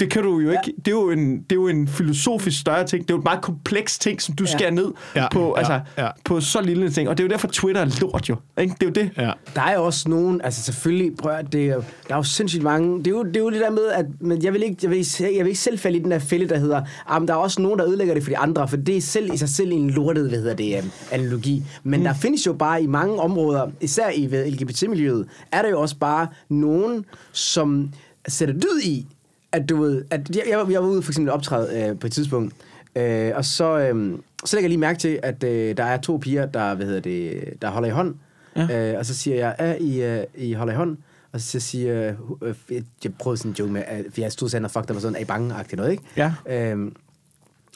Det kan du jo ikke. Det er jo en, det er jo en filosofisk større ting. Det er jo et meget kompleks ting, som du Ja. skærer ned Ja, på, ja, altså, ja. på så lille en ting. Og det er jo derfor, Twitter er lort jo. Ikke? Det er jo det. Ja. Der er jo også nogen, altså selvfølgelig, prøv at, det, er der er jo sindssygt mange, det er jo det, er jo det der med, at men jeg, vil ikke, jeg, vil, ikke- jeg vil ikke selv falde i den der fælde, der hedder, ah, men der er også nogen, der ødelægger det for de andre, for det er selv i sig selv en lortet, hvad hedder det, um, analogi. Men mm. der findes jo bare i mange områder, især i ved LGBT-miljøet, er der jo også bare nogen, som sætter dyd i, at du ved, at jeg, jeg, var- jeg var ude for eksempel optræde øh, på et tidspunkt, øh, og så, øh, så lægger jeg lige mærke til, at øh, der er to piger, der, hvad hedder det, der holder i hånd, Ja. Øh, og så siger jeg, er I, øh, I holder i hånd? Og så siger jeg, øh, jeg prøvede sådan en joke med, at jeg stod sådan og fuck, der var sådan, er I bange-agtigt noget, ikke? Ja. Øhm,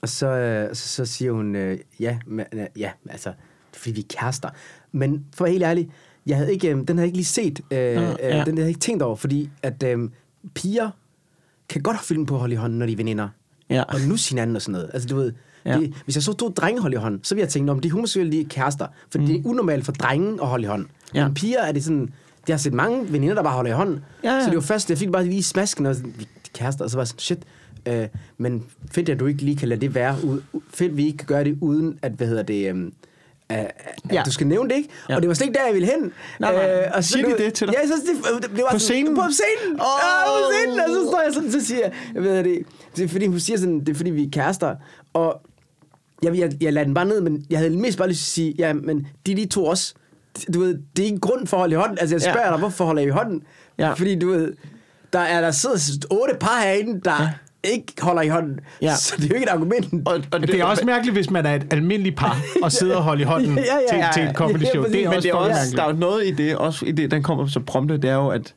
og så, øh, så, så siger hun, øh, ja, men, øh, ja, altså, fordi vi er kærester. Men for at være helt ærlig, jeg havde ikke, øh, den havde jeg ikke lige set, øh, ja. øh, den havde jeg ikke tænkt over, fordi at øh, piger kan godt filme på at holde i hånden, når de er veninder. Ja. Og nu hinanden og sådan noget. Altså, du ved, Ja. det, hvis jeg så to drenge holde i hånden, så ville jeg tænke, om de er homoseksuelle, de er kærester. For mm. det er unormalt for drenge at holde i hånden. Ja. Men piger er det sådan, jeg har set mange veninder, der bare holder i hånden. Ja, ja. Så det var først, jeg fik bare lige smasken, og sådan, er kærester, og så var jeg sådan, shit. Øh, men fedt, at du ikke lige kan lade det være. Ud, fedt, vi ikke kan gøre det uden, at, hvad hedder det... Øh, at, at Ja. du skal nævne det, ikke? Ja. Og det var slet ikke der, jeg ville hen. Nej, nej. og så Siger de det til dig? Ja, så det, det, det var På sådan- scenen? På scenen! Åh! Oh! Ja, på scenen! Og så står jeg sådan, så siger jeg, jeg ved det, det er fordi, hun siger sådan, det er fordi, vi er kærester. Og jeg, jeg, jeg lader den bare ned, men jeg havde mest bare lyst til at sige, ja, men de, de to også, du ved, det er ikke grund for at holde i hånden. Altså, jeg spørger ja. dig, hvorfor holder i hånden? Ja. Fordi, du ved, der er der sidder otte par herinde, der ja. Ikke holder i hånden. Ja. Så det er jo ikke et argument. Og, og Det er også mærkeligt, hvis man er et almindeligt par og sidder og holder i hånden Ja, ja, til, ja, til ja. et comedy Ja, show. præcis. det er men også det er også, mærkeligt. der er noget i det, også i det, den kommer så prompte, det er jo, at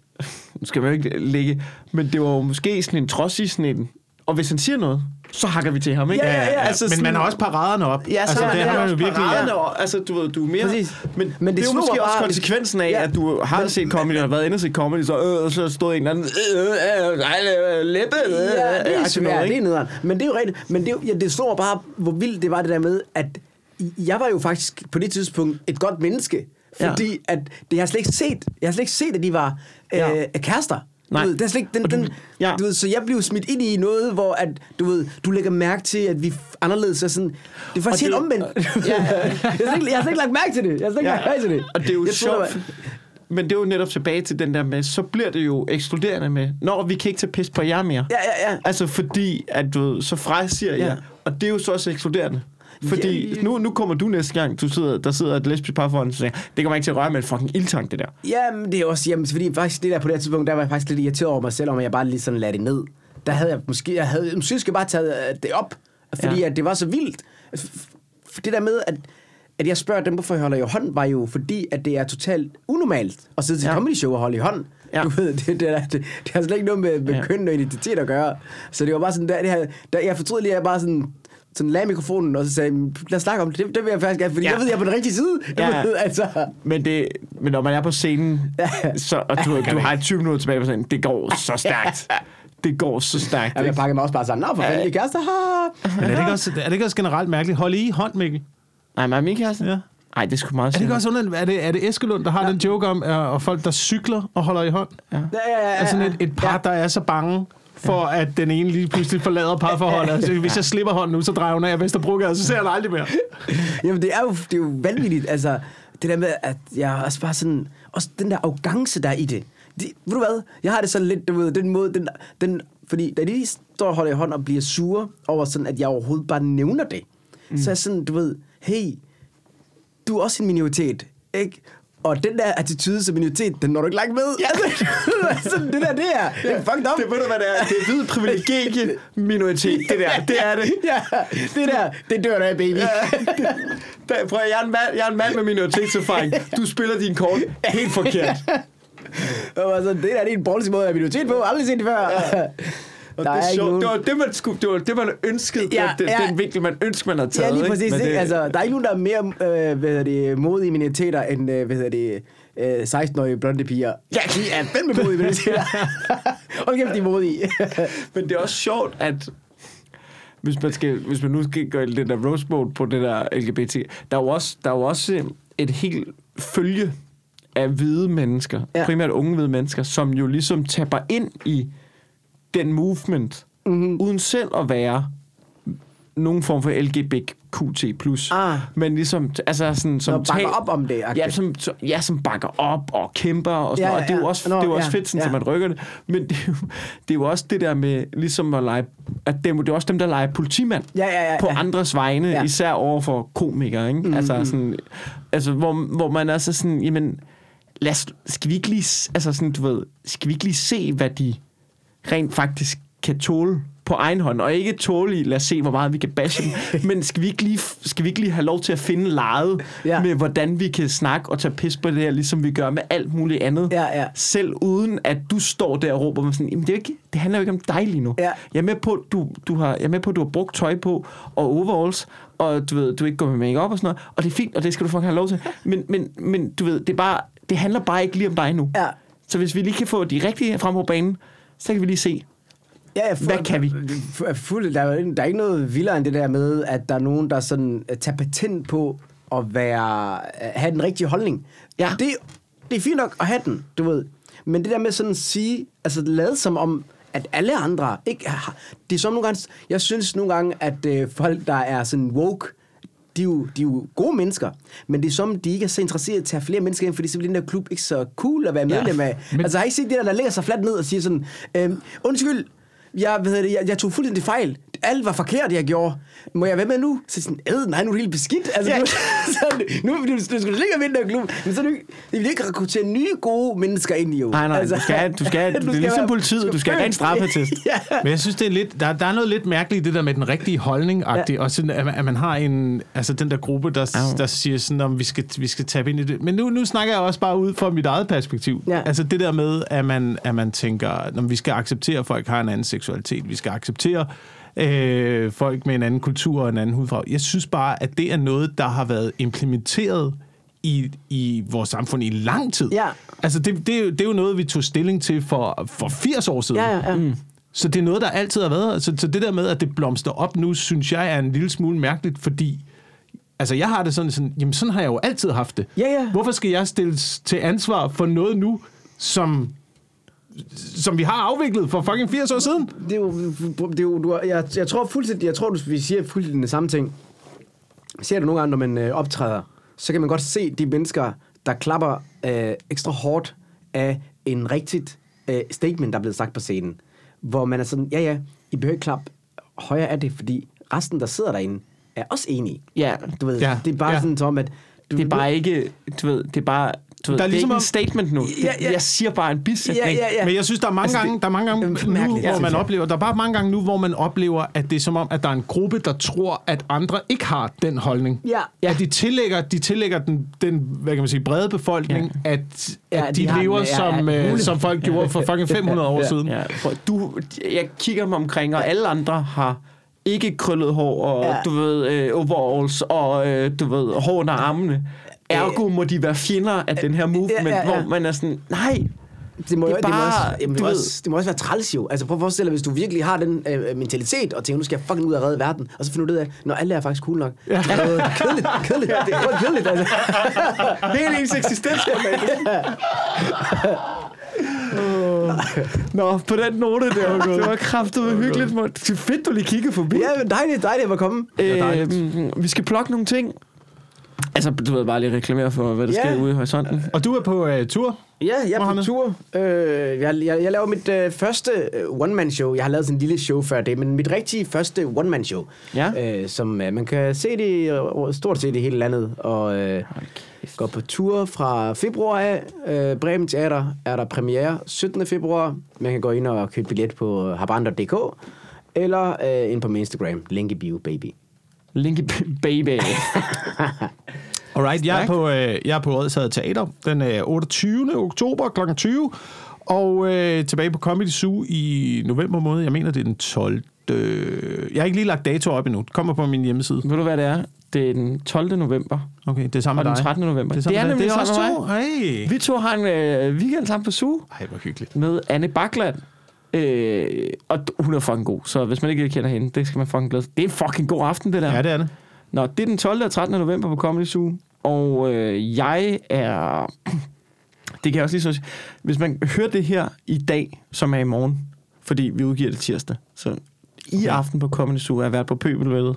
nu skal man jo ikke ligge, men det var jo måske sådan en trods i sådan en, og hvis han siger noget, så hakker vi til ham, ikke? Ja, ja, ja. Altså, Men man har også paraderne op. Ja, så altså, altså, det har man jo virkelig. paraderne, og, altså, du ved, du er mere... Præcis. Men, men, Men det, det er jo måske også konsekvensen af, Ja. at du har set comedy, og har været inde og set comedy, så, øh, og så stod en eller anden... Øh, øh, øh, øh, læppe, øh, Ja, det er agtigt svært, det er nederen. Men det er jo rigtigt. Men det, er jo- ja, det mig bare, hvor vildt det var det der med, at jeg var jo faktisk på det tidspunkt et godt menneske. Ja. Fordi at det jeg har slet ikke set, jeg har slet ikke set, at de var øh, Ja. kærester. Nej. Du ved, det er slet ikke, den, du- den, ja. du ved, så jeg blev smidt ind i noget, hvor at, du ved, du lægger mærke til, at vi er anderledes er sådan, det er faktisk Og helt det omvendt. Ja. jeg, har slet ikke, jeg har slet ikke lagt mærke til det. Jeg har slet ikke lagt mærke til det. Og det er jo jeg sjovt, var- men det er jo netop tilbage til den der med, så bliver det jo ekskluderende med, når vi kan ikke tage pis på jer mere. Ja, ja, ja. Altså fordi, at du ved, så Frej siger ja. Ja. ja, og det er jo så også ekskluderende. Fordi Ja, ja. nu, nu kommer du næste gang, du sidder, der sidder et lesbisk par foran, og siger, det kommer ikke til at røre med en fucking ildtang, det der. Jamen, det er også, jamen, fordi faktisk det der på det tidspunkt, der var jeg faktisk lidt irriteret over mig selv, om jeg bare lige sådan lagde det ned. Der havde jeg måske, jeg havde, måske jeg bare taget øh, det op, fordi Ja. at det var så vildt. Det der med, at, at jeg spørger dem, hvorfor jeg holder i hånd, var jo fordi, at det er totalt unormalt at sidde til Ja. comedy show og holde i hånd. Ja. Du ved, det, det, det, det, har slet ikke noget med, med ja. køn og identitet at gøre. Så det var bare sådan, der, det her, der, jeg fortrød lige, at jeg bare sådan, sådan lagde mikrofonen, og så sagde, lad os snakke om det. Det, det vil jeg faktisk gerne, fordi Ja. ja. jeg ved, jeg er på den rigtige side. Ja. ved, altså. Men, det, men når man er på scenen, så, og du, du har 20 minutter tilbage på scenen, det går så stærkt. Det går så stærkt. Jamen, jeg pakkede mig også bare sammen. Nå, for fanden, er kærester. Ha. Men er det, ikke også, er det ikke også generelt mærkeligt? Hold i hånd, Mikkel. Nej, men er min kæreste? Ja. Nej, det er sgu meget Er det ikke også underligt? Er det, er det Eskelund, der har ja. den joke om, og folk, der cykler og holder i hånd? Ja, ja, ja, ja. Altså sådan et, et par, der er så bange for, at den ene lige pludselig forlader parforholdet. Altså, hvis jeg slipper hånden nu, så drejer hun af Vesterbrogade, så ser jeg aldrig mere. Jamen, det er, jo, det er jo vanvittigt. Altså, det der med, at jeg også bare sådan... Også den der arrogance, der er i det. det ved du hvad? Jeg har det sådan lidt, du ved, den måde... Den, den, fordi da de står og holder i hånd og bliver sure over sådan, at jeg overhovedet bare nævner det, mm. så er jeg sådan, du ved, hey, du er også en minoritet, ikke? Og den der attitude som minoritet, den når du ikke langt med. Ja. Altså, sådan, det der, det er, det er fucked up. Det ved du, hvad det er. Det er hvid privilegie minoritet. Det der, det er det. ja, det der, det dør der, baby. Da, prøv, at- jeg, er en mand, jeg er en mand med minoritetserfaring. Du spiller din kort helt forkert. Og altså, det der det er en ballsy måde at have minoritet på. Aldrig set det før. Og Der det, er er sjovt. nogen- det var det, man, skulle, det, var det, man ønskede. Ja, den, ja. den vinkel, man ønsker, man havde taget. Ja, lige præcis. Ikke? Det- Altså, der er ikke nogen, der er mere øh, hvad det, modige minoriteter end øh, hvad det, øh, 16-årige blonde piger. Ja, de er fandme modige minoriteter. Hold kæft, de er modige. Men det er også sjovt, at hvis man, skal, hvis man nu skal gøre den der roast mode på det der LGBT, der er jo også, der er jo også øh, et helt følge af hvide mennesker, ja. primært unge hvide mennesker, som jo ligesom tapper ind i den movement, Mhm. mm-hmm. uden selv at være nogen form for LGBTQT+. Ah. Men ligesom, altså sådan, som Som bakker op om det. Ja, agtigt. som, ja, som bakker op og kæmper og sådan Ja, noget. Og det er jo ja. også, Nå, det er jo også ja, fedt, sådan, ja. så man rykker det. Men det er, jo, det er jo også det der med ligesom at lege... At det, er, det er også dem, der leger politimand Ja, ja, ja, på ja. andres vegne, Ja. ja. især over for komikere. Ikke? Mm, altså, sådan, altså hvor, hvor man er så sådan, jamen, lad os, skal vi ikke lige, altså sådan, du ved, skal vi ikke lige se, hvad de rent faktisk kan tåle på egen hånd, og ikke tålige, lad os se, hvor meget vi kan bashe dem, men skal vi ikke lige, skal vi ikke lige have lov til at finde lejet Ja. med, hvordan vi kan snakke og tage pis på det her, ligesom vi gør med alt muligt andet, Ja, ja. selv uden at du står der og råber mig sådan, jamen det, er ikke, det handler jo ikke om dig lige nu. Ja. Jeg er med på, du, du har, jeg er med på, at du har brugt tøj på, og overalls, og du ved, du ikke går med makeup og sådan noget, og det er fint, og det skal du fucking have lov til. Men, men, men du ved, det, er bare, det handler bare ikke lige om dig nu. Ja. Så hvis vi lige kan få de rigtige frem på banen, så kan vi lige se. Ja, ja, fu- Hvad kan vi? fu- Fuld, der, er der er ikke noget vildere end det der med, at der er nogen, der sådan øh, tager patent på at være, øh, have den rigtige holdning. Ja. Det, det er fint nok at have den, du ved. Men det der med sådan at sige, altså lade som om, at alle andre ikke har... Det er som nogle gange... Jeg synes nogle gange, at øh, folk, der er sådan woke, de er, jo, de er jo gode mennesker, men det er som, de ikke er så interesserede til at have flere mennesker ind, fordi så bliver den der klub ikke så cool at være medlem af. Men- Altså har I set det der, der lægger sig fladt ned og siger sådan, øhm, undskyld, jeg, hvad det, jeg, jeg tog fuldstændig fejl. Alt var forkert, jeg gjorde. Må jeg være med nu? Så sådan, æd, nej, nu er det helt beskidt. Altså, Ja. nu, så, nu, nu, du, du skulle slet ikke være med i den klub. Men så er ikke- det vil ikke rekruttere nye gode mennesker ind i jo. Nej, nej, du skal- du skal- det er ligesom politiet, du skal have en straffeattest. ja. Men jeg synes, det er lidt, der, der er noget lidt mærkeligt i det der med den rigtige holdning ja. og sådan, at, man, at man har en, altså den der gruppe, der, Au. der siger sådan, om vi skal, vi skal tabe ind i det. Men nu, nu snakker jeg også bare ud fra mit eget perspektiv. Ja. Altså det der med, at man, at man tænker, når vi skal acceptere, at folk har en anden seksualitet, vi skal acceptere øh, folk med en anden kultur og en anden hudfarve. Jeg synes bare, at det er noget, der har været implementeret i, i vores samfund i lang tid. Ja. Altså det, det, er jo- det er jo noget, vi tog stilling til for, for 80 år siden. Ja, ja, ja. Mm. Så det er noget, der altid har været. Så, så det der med, at det blomster op nu, synes jeg er en lille smule mærkeligt, fordi altså jeg har det sådan, sådan jamen sådan har jeg jo altid haft det. Ja, ja. Hvorfor skal jeg stilles til ansvar for noget nu, som, som vi har afviklet for fucking 80 år siden? det er jo, det er jo du, jeg, jeg tror fuldstændig, jeg tror, du, vi siger fuldstændig den samme ting. Ser det nogle gange, når man øh, optræder, så kan man godt se de mennesker, der klapper øh, ekstra hårdt af en rigtigt øh, statement, der er blevet sagt på scenen. Hvor man er sådan, ja ja, I behøver ikke klappe højere af det, fordi resten, der sidder derinde, er også enige. Ja, Du ved, Ja, det er bare ja. sådan som, at... Du, det er bare ikke, du ved, det er bare, du ved, Der er det er ligesom ikke en om- statement nu. Ja, ja. Jeg siger bare en bisætning. Ja, ja, ja. Men jeg synes, der er mange Altså, gange, der er mange gange det nu, mærkeligt, hvor man jeg. oplever, der er bare mange gange nu, hvor man oplever, at det er som om, at der er en gruppe, der tror, at andre ikke har den holdning. Ja. At de tillægger, de tillægger den, den, hvad kan man sige, brede befolkning, ja. at, Ja, at de de, har lever den, ja, som, ja, øh, som folk gjorde for fucking 500 år siden. Ja, prøv, du, jeg kigger mig omkring, og alle andre har ikke krøllet hår, og Ja. ja. du ved, øh, overalls, og øh, du ved, hår under armene. Ergo må de være fjender af den her movement, Ja, ja, ja. hvor man er sådan, nej, Det må, Det det, er det, må bare- også, jamen, det, må også, det må også være træls jo. Altså prøv at forestille dig, hvis du virkelig har den øh, mentalitet, og tænker, nu skal jeg fucking ud og redde verden, og så finder du ud af, når alle er faktisk cool nok. Ja. Det er noget kedeligt, kedeligt. Det er kedeligt, altså. hele ens eksistens med. Nå, på den note der, det var kraftigt hyggeligt. Morten. Det er fedt, du lige kiggede forbi. Ja, men dejligt, dejligt at komme. Øh, vi skal plukke nogle ting. Altså, du ved bare lige reklamere for, hvad der Ja. sker ude i horisonten. Og du er på uh, tur? Ja, jeg er på Mohammed? tur. Øh, jeg, jeg, jeg laver mit øh, første øh, one-man-show. Jeg har lavet sådan en lille show før det, men mit rigtige første one-man-show. Ja. Øh, som øh, man kan se det øh, stort set i hele landet. Og øh, går på tur fra februar af. Øh, Bremen Teater er der premiere 17. februar. Man kan gå ind og købe billet på habanda.dk eller øh, ind på min Instagram, link i bio, baby. Linky Baby. Alright, jeg er på, øh, jeg er på Odsad Teater den øh, 28. oktober kl. 20. Og øh, tilbage på Comedy Zoo i november måned. Jeg mener, det er den 12. Jeg har ikke lige lagt dato op endnu. Det kommer på min hjemmeside. Ved du, hvad det er? Det er den 12. november Okay, det er sammen og med den dig. 13. november. Det er, med dig. nemlig det er sammen også med mig. Hey. Vi to har en øh, weekend sammen på Zoo Ej, hvor hyggeligt. med Anne Bakland. Øh, og hun er fucking god, så hvis man ikke kender hende, det skal man fucking glæde. Det er en fucking god aften, det der. Ja, det er det. Nå, det er den 12. og 13. november på Comedy Zoo, og øh, jeg er... Det kan jeg også lige så. Hvis man hører det her i dag, som er i morgen, fordi vi udgiver det tirsdag, så i aften på Comedy Zoo er jeg været på Pøbelvældet,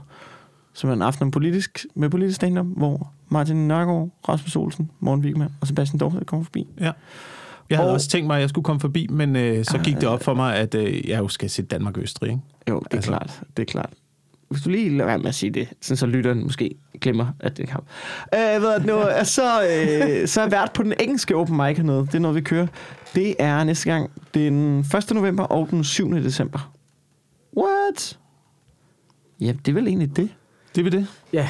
som er en aften politisk, med politisk stand hvor Martin Nørgaard, Rasmus Olsen, Morten Wigman og Sebastian Dorset kommer forbi. Ja. Jeg havde Og- også tænkt mig, at jeg skulle komme forbi, men øh, så gik det op for mig, at øh, jeg jo skal se Danmark og Østrig. Ikke? Jo, det er Altså. klart. Det er klart. Hvis du lige lader være med at sige det, sådan så lytteren måske glemmer, at det er ham. Øh, ved du, nu, så, øh, så er jeg vært på den engelske open mic hernede. Det er noget, vi kører. Det er næste gang den 1. november og den 7. december. What? Ja, det er vel egentlig det. Det vil det. Ja.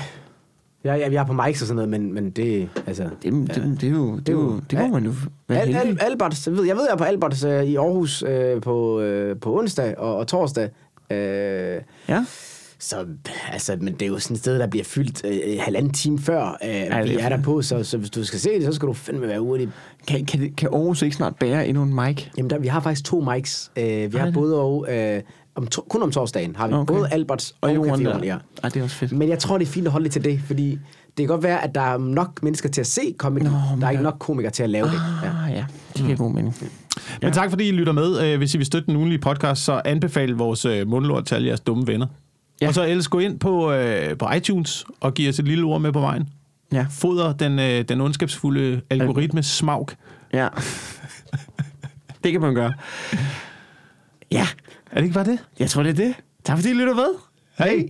Ja, ja, jeg er på mics og sådan noget, men, men det, altså... Det, det, det, det, er jo, det, er jo, det må Ja. man jo være Al. Al, Albert, jeg ved, jeg ved, jeg er på Albert øh, i Aarhus øh, på, øh, på onsdag og, og torsdag. Øh, Ja. så, altså, men det er jo sådan et sted, der bliver fyldt øh, halvanden time før øh, ja, det vi er er der på, så, så hvis du skal se det, så skal du fandme være hurtig. Kan, kan, kan Aarhus ikke snart bære endnu en mic? Jamen, der, vi har faktisk to mics. Øh, vi har det? både og... Øh, om to, kun om torsdagen har vi Okay. både Alberts og, Og Café der. ja. Ej, det er også fedt. Men jeg tror, det er fint at holde det til det, fordi det kan godt være, at der er nok mennesker til at se comedy. Nå, der er ikke der- nok komikere til at lave det. Ja. Ah, ja. Det giver god mening. Men tak fordi I lytter med. Øh, Hvis I vil støtte den ugenlige podcast, så anbefal vores øh, mundlort til alle jeres dumme venner. Ja. Ja. Og så ellers gå ind på, øh, på iTunes og giv os et lille ord med på vejen. Ja. Foder den, øh, den ondskabsfulde algoritme smag. Ja. det kan man gøre. Ja, Er det ikke bare det? jeg tror, det er det. Tak fordi I lytter med. Hej.